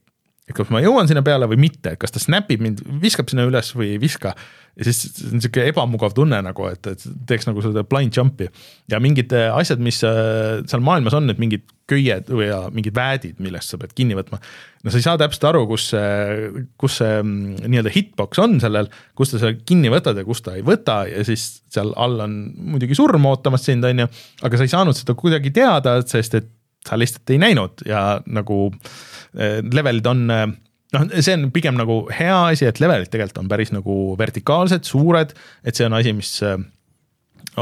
et kas ma jõuan sinna peale või mitte, et kas ta snap ib mind, viskab sinna üles või ei viska. ja siis on niisugune ebamugav tunne nagu, et, et teeks nagu seda blind jump'i ja mingid äh, asjad, mis äh, seal maailmas on, et mingid köied või ja mingid väädid, millest sa pead kinni võtma. no sa ei saa täpselt aru, kus see, kus see mm, nii-öelda hitbox on sellel, kus ta selle kinni võtad ja kus ta ei võta ja siis seal all on muidugi surm ootamas sind, on ju, aga sa ei saanud seda kuidagi teada, sest et sa lihtsalt ei näinud ja nagu eh, levelid on eh, noh, see on pigem nagu hea asi, et levelid tegelikult on päris nagu vertikaalsed, suured, et see on asi, mis eh,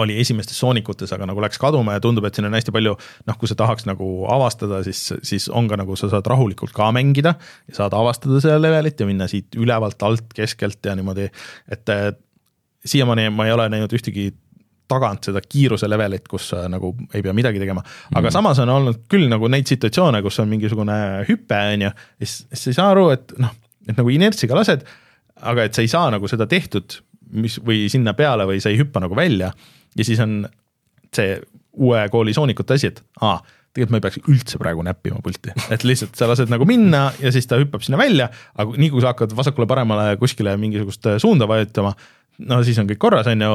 oli esimestes soonikutes, aga nagu läks kaduma ja tundub, et siin on hästi palju noh, kui sa tahaks nagu avastada, siis, siis on ka nagu sa saad rahulikult ka mängida ja saad avastada seda levelit ja minna siit ülevalt, alt, keskelt ja niimoodi, et siiamaani ma ei ole näinud ühtegi tagant seda kiiruse levelit, kus sa nagu ei pea midagi tegema. aga mm. samas on olnud küll nagu neid situatsioone, kus on mingisugune hüpe, on ju, siis, siis sa ei saa aru, et noh, et nagu inertsiga lased, aga et sa ei saa nagu seda tehtud, mis või sinna peale või sa ei hüppa nagu välja ja siis on see uue kooli soonikute asi, et aa, tegelikult ma ei peaks üldse praegu näppima pulti, et lihtsalt sa lased nagu minna ja siis ta hüppab sinna välja, aga nii kui sa hakkad vasakule-paremale kuskile mingisugust suunda vajutama, no siis on kõik korras, on ju,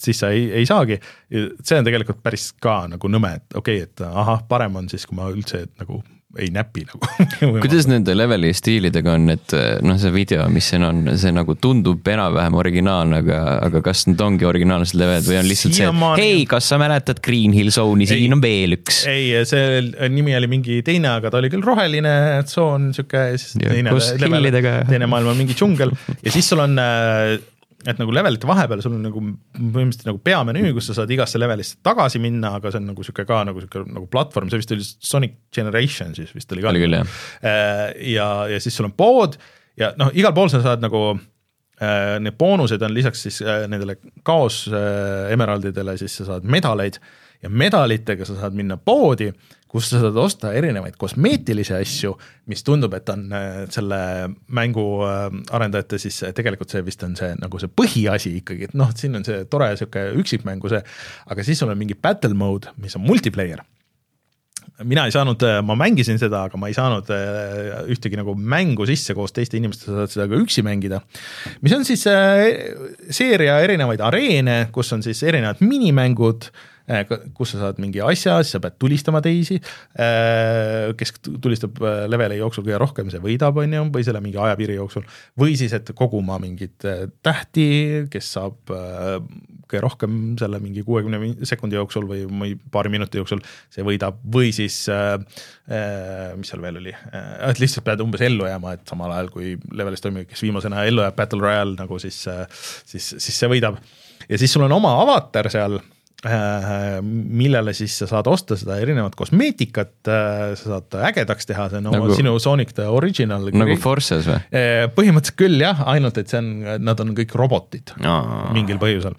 siis sa ei, ei saagi. see on tegelikult päris ka nagu nõme, et okei okay,, et ahah, parem on siis, kui ma üldse nagu ei näpi nagu kuidas nende leveli stiilidega on, et noh, see video, mis siin on, see nagu tundub enam-vähem originaalne, aga, aga kas need ongi originaalsed levelid või on lihtsalt see, et hei, kas sa mäletad Green Hill Zone'i, siin on veel üks? ei, see nimi oli mingi teine, aga ta oli küll roheline tsoon, sihuke, siis teine level, teine maailm on mingi džungel ja siis sul on äh, et nagu levelite vahepeal sul on nagu põhimõtteliselt nagu peamenüü, kus sa saad igasse levelisse tagasi minna, aga see on nagu sihuke ka nagu sihuke nagu platvorm, see vist oli Sonic Generation siis vist oli ka. oli küll jah. Äh, ja, ja siis sul on pood ja noh, igal pool sa saad nagu äh, need boonused on lisaks siis äh, nendele kaos emeraldidele, siis sa saad medaleid ja medalitega sa saad minna poodi kus sa saad osta erinevaid kosmeetilisi asju, mis tundub, et on äh, selle mängu äh, arendajate siis tegelikult see vist on see nagu see põhiasi ikkagi, et noh, et siin on see tore sihuke üksikmängu see, aga siis sul on mingi battle mode, mis on multiplayer mina ei saanud, äh, ma mängisin seda, aga ma ei saanud ühtegi nagu mängu sisse koos teiste inimestega, sa saad seda ka üksi mängida. mis on siis seeria erinevaid areene, kus on siis erinevad minimängud Äh, kus sa saad mingi asja, siis sa pead tulistama teisi, äh, kes tulistab äh, leveli jooksul kõige rohkem, see võidab, on ju, või selle mingi ajapiiri jooksul, või siis, et koguma mingeid tähti, kes saab kõige rohkem selle mingi kuuekümne sekundi jooksul või, või paari minuti jooksul, see võidab, või siis mis seal veel oli, et lihtsalt pead umbes ellu jääma, et samal ajal kui levelis toimub, kes viimasena ellu jääb, Battle Royale nagu siis, siis, siis see võidab. ja siis sul on oma avatar seal Äh, millele siis sa saad osta seda erinevat kosmeetikat, äh, sa saad ägedaks teha, see on nagu, sinu Sonic the Original. nagu Forces või? Äh, põhimõtteliselt küll jah, ainult et see on, nad on kõik robotid Aa. mingil põhjusel.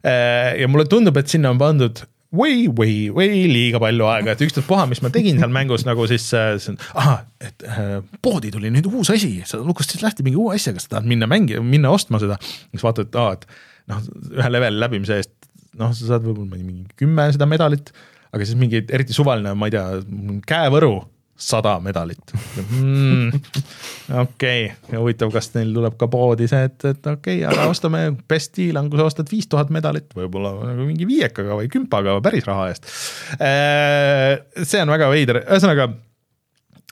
ja mulle tundub, et sinna on pandud way, way, way liiga palju aega, et ükstaspuha, mis ma tegin seal mängus nagu siis äh,, ahah, et äh, poodi tuli nüüd uus asi, sa lukustasid lahti mingi uue asja, kas sa tahad minna mängi-, minna ostma seda. siis vaatad, et aa, et noh, ühe leveli läbimise eest noh, sa saad võib-olla mingi kümme seda medalit, aga siis mingi eriti suvaline, ma ei tea, käevõru, sada medalit mm,. okei okay., huvitav, kas neil tuleb ka poodi see, et, et okei okay,, aga ostame best deal on, kui sa ostad viis tuhat medalit, võib-olla nagu mingi viiekaga või kümpaga päris raha eest. Äh, see on väga veider, ühesõnaga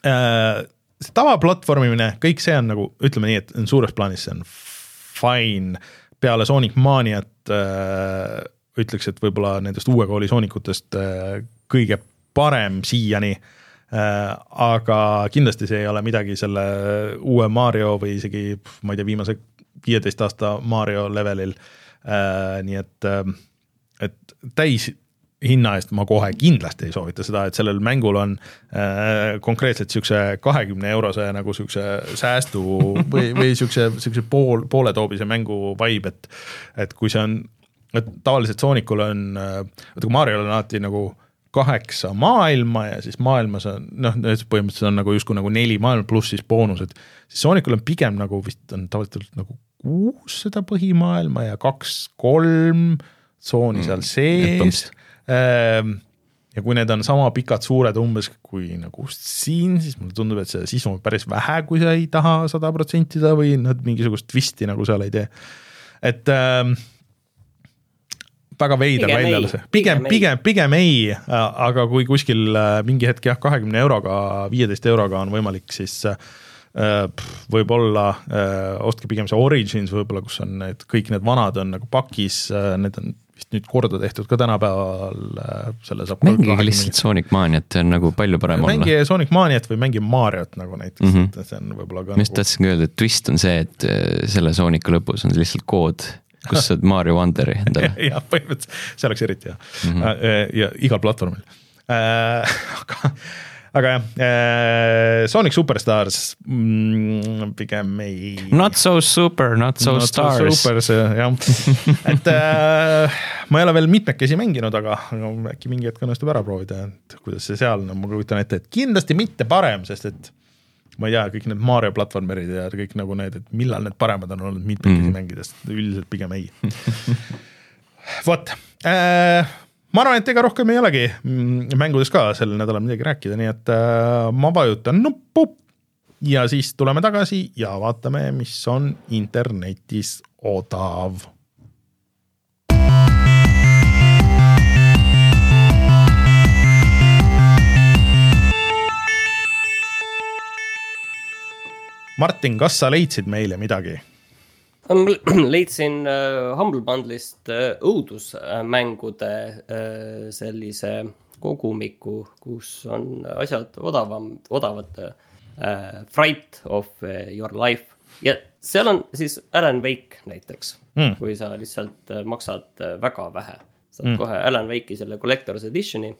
äh, see tavaplatvormimine, kõik see on nagu, ütleme nii, et suures plaanis see on fine, peale Sonic Maniat äh, ütleks, et võib-olla nendest uue kooli soonikutest äh, kõige parem siiani. Äh, aga kindlasti see ei ole midagi selle uue Mario või isegi, ma ei tea, viimase viieteist aasta Mario levelil. Äh, nii et, et täis hinna eest ma kohe kindlasti ei soovita seda, et sellel mängul on äh, konkreetselt siukse kahekümne eurose nagu siukse säästu või, või siukse, siukse pool, pooletoobise mängu vibe, et et kui see on et tavaliselt Soonikul on, vaata kui Mariol on alati nagu kaheksa maailma ja siis maailmas on noh, põhimõtteliselt on nagu justkui nagu neli maailma pluss siis boonused, siis Soonikul on pigem nagu vist on tavaliselt nagu kuus seda põhimaailma ja kaks-kolm tsooni seal mm, sees mm,. ja kui need on sama pikad, suured umbes kui nagu siin, siis mulle tundub, et seda sisu on päris vähe, kui sa ei taha sada protsenti seda või nad mingisugust twisti nagu seal ei tee. et äh, väga veider väljaanne see, pigem, pigem, pigem ei, aga kui kuskil äh, mingi hetk jah, kahekümne euroga, viieteist euroga on võimalik, siis äh, võib-olla äh, ostke pigem see Origins võib-olla, kus on need, kõik need vanad on nagu pakis, need on vist nüüd korda tehtud ka tänapäeval, selle saab mängige lihtsalt Sonic Maniat, see on nagu palju parem mängige olla. mängige Sonic Maniat või mängige Mariot nagu näiteks mm, -hmm. et see on võib-olla ka ma just nagu... tahtsingi öelda, et twist on see, et selle Sooniku lõpus on lihtsalt kood kus saad Mario Wonderi endale jah, põhimõtteliselt see oleks eriti hea mm -hmm. ja igal platvormil äh,. aga aga jah äh,, Sonic Superstars mm, pigem ei. Not so super, not so not stars. So jah, et äh, ma ei ole veel mitmekesi mänginud, aga äkki mingi hetk õnnestub ära proovida, et kuidas see seal on no,, ma kujutan ette, et kindlasti mitte parem, sest et ma ei tea, kõik need Mario platvormerid ja kõik nagu need, et millal need paremad on olnud mitmekesi mm. mängides, üldiselt pigem ei vot äh,, ma arvan, et ega rohkem ei olegi mm, mängudes ka sel nädalal midagi rääkida, nii et äh, ma vajutan nuppu ja siis tuleme tagasi ja vaatame, mis on internetis odav Martin, kas sa leidsid meile midagi? leidsin äh, Humble Bundle'ist äh, õudusmängude äh, sellise kogumiku, kus on asjad odavam, odavad. Fright of your life ja seal on siis Alan Wake näiteks mm., kui sa lihtsalt maksad väga vähe. saad mm. kohe Alan Wake'i selle collector's edition'i.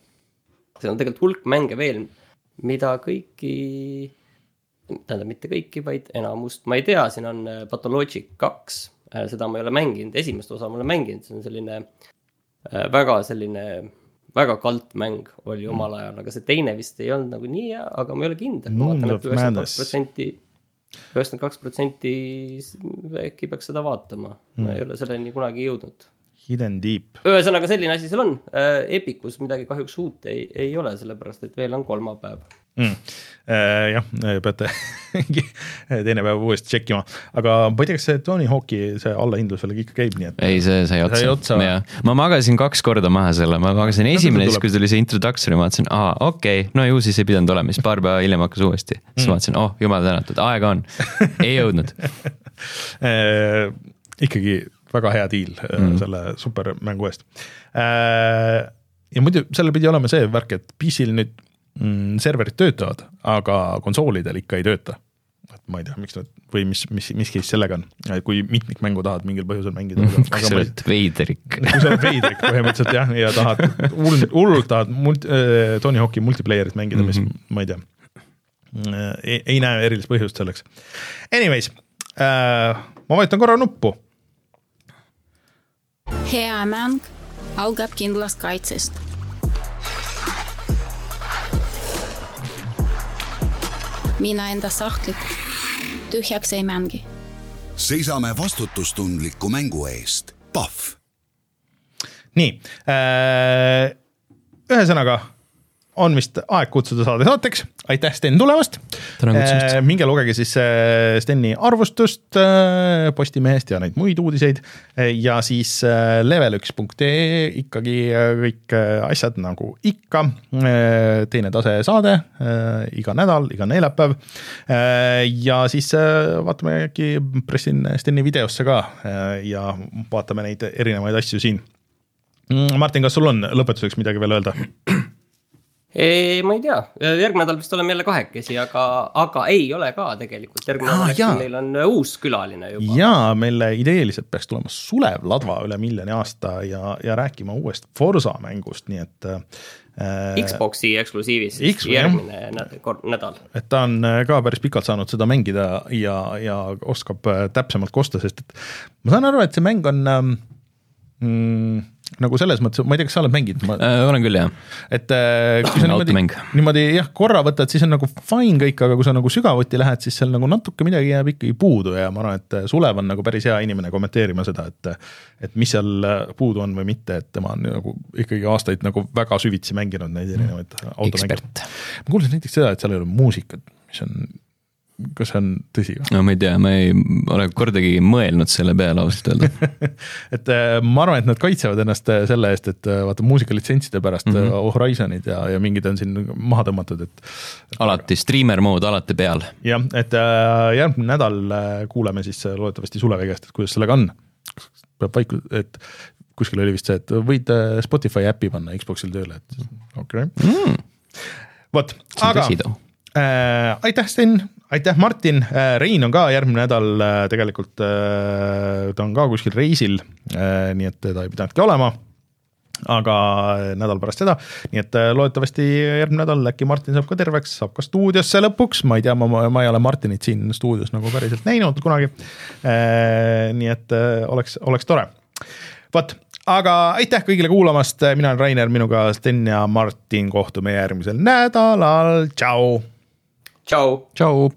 seal on tegelikult hulk mänge veel, mida kõiki tähendab mitte kõiki, vaid enamust ma ei tea, siin on äh, Pathologic kaks, äh, seda ma ei ole mänginud, esimest osa ma olen mänginud, see on selline äh, väga selline, väga kalt mäng oli mm. omal ajal, aga see teine vist ei olnud nagu nii hea, aga ma ei ole kindel, ma vaatan, et üheksakümmend kaks protsenti üheksakümmend kaks protsenti äkki peaks seda vaatama mm., ma ei ole selleni kunagi jõudnud. Hidden Deep. ühesõnaga selline asi seal on, Epicus midagi kahjuks uut ei, ei ole, sellepärast et veel on kolmapäev mm.. Äh, jah, peate teine päev uuesti tšekkima, aga ma ei tea, kas see Tony Hawk'i see allahindlus veel ikka käib, nii et. ei, see sai otsa, otsa. ma magasin kaks korda maha selle, ma magasin esimene, siis kui tuli see introduction ja ma vaatasin, aa, okei okay,, no ju siis ei pidanud olema, siis paar päeva hiljem hakkas uuesti. siis mm. vaatasin, oh jumal tänatud, aega on, ei jõudnud äh, ikkagi väga hea deal äh, mm. selle supermängu eest. ja muidu sellel pidi olema see värk, et PC-l nüüd mm, serverid töötavad, aga konsoolidel ikka ei tööta. et ma ei tea, miks nad või mis, mis, mis case sellega on, kui mitmikmängu tahad mingil põhjusel mängida. kui sa oled veidrik. kui sa oled veidrik põhimõtteliselt jah, ja tahad hullult, hullult tahad multi, äh, Tony Hawk'i multiplayer'it mängida mm, -hmm. mis mhm. ma ei tea ei, ei näe erilist põhjust selleks. Anyways äh,, ma vajutan korra nuppu. Hea mäng algab kindlast kaitsest mina enda sahtlit tühjaks ei mängi. seisame vastutustundliku mängu eest, Pahv. nii äh,, ühesõnaga on vist aeg kutsuda saade saateks, aitäh Sten tulemast. Äh, minge lugege siis äh, Steni arvustust äh, Postimehest ja neid muid uudiseid ja siis level1.ee ikkagi kõik asjad nagu ikka. teine tase saade iga nädal, iga neljapäev. ja siis vaatame äkki pressin Steni videosse ka ja vaatame neid erinevaid asju siin. Mm, Martin, kas sul on lõpetuseks midagi veel öelda? Ei, ma ei tea, järgmine nädal vist oleme jälle kahekesi, aga, aga ei ole ka tegelikult, järgmine nädal äkki meil on äh, uus külaline juba. jaa, meil ideeliselt peaks tulema Sulev Ladva üle miljoni aasta ja, ja rääkima uuest Forsa mängust, nii et äh,. Xbox'i eksklusiivist X, järgmine nädal. et ta on äh, ka päris pikalt saanud seda mängida ja, ja oskab äh, täpsemalt kosta, sest et ma saan aru, et see mäng on ähm, mm, nagu selles mõttes, ma ei tea, kas sa oled mänginud ma...? Äh, olen küll, jah. et äh, kui sa niimoodi, niimoodi jah, korra võtad, siis on nagu fine kõik, aga kui sa nagu sügavuti lähed, siis seal nagu natuke midagi jääb ikkagi puudu ja ma arvan, et Sulev on nagu päris hea inimene kommenteerima seda, et et mis seal puudu on või mitte, et tema on nagu ikkagi aastaid nagu väga süvitsi mänginud neid erinevaid automänge. ma kuulsin näiteks seda, et seal ei ole muusikat, mis on kas see on tõsi või? no ma ei tea, ma ei ole kordagi mõelnud selle peale ausalt öelda et äh, ma arvan, et nad kaitsevad ennast äh, selle eest, et äh, vaata muusikalitsentsside pärast mm -hmm. Horizonid ja, ja mingid on siin maha tõmmatud, et. alati, striimer mood alati peal. jah, et järgmine nädal kuuleme siis loodetavasti Sulevi käest, et kuidas sellega on. peab vaiku-, et kuskil oli vist see, et võid Spotify äpi panna Xbox'il tööle, et okei okay. mm.. vot, aga äh, aitäh, Sten aitäh, Martin, äh, Rein on ka järgmine nädal äh, tegelikult, äh, ta on ka kuskil reisil, nii et teda ei pidanudki olema. aga nädal pärast seda, nii et loodetavasti järgmine nädal äkki Martin saab ka terveks, saab ka stuudiosse lõpuks, ma ei tea, ma, ma ei ole Martinit siin stuudios nagu päriselt näinud kunagi. nii et oleks, oleks tore. vot, aga aitäh kõigile kuulamast, mina olen Rainer, minuga Sten ja Martin, kohtume järgmisel nädalal, tšau. tšau. tšau.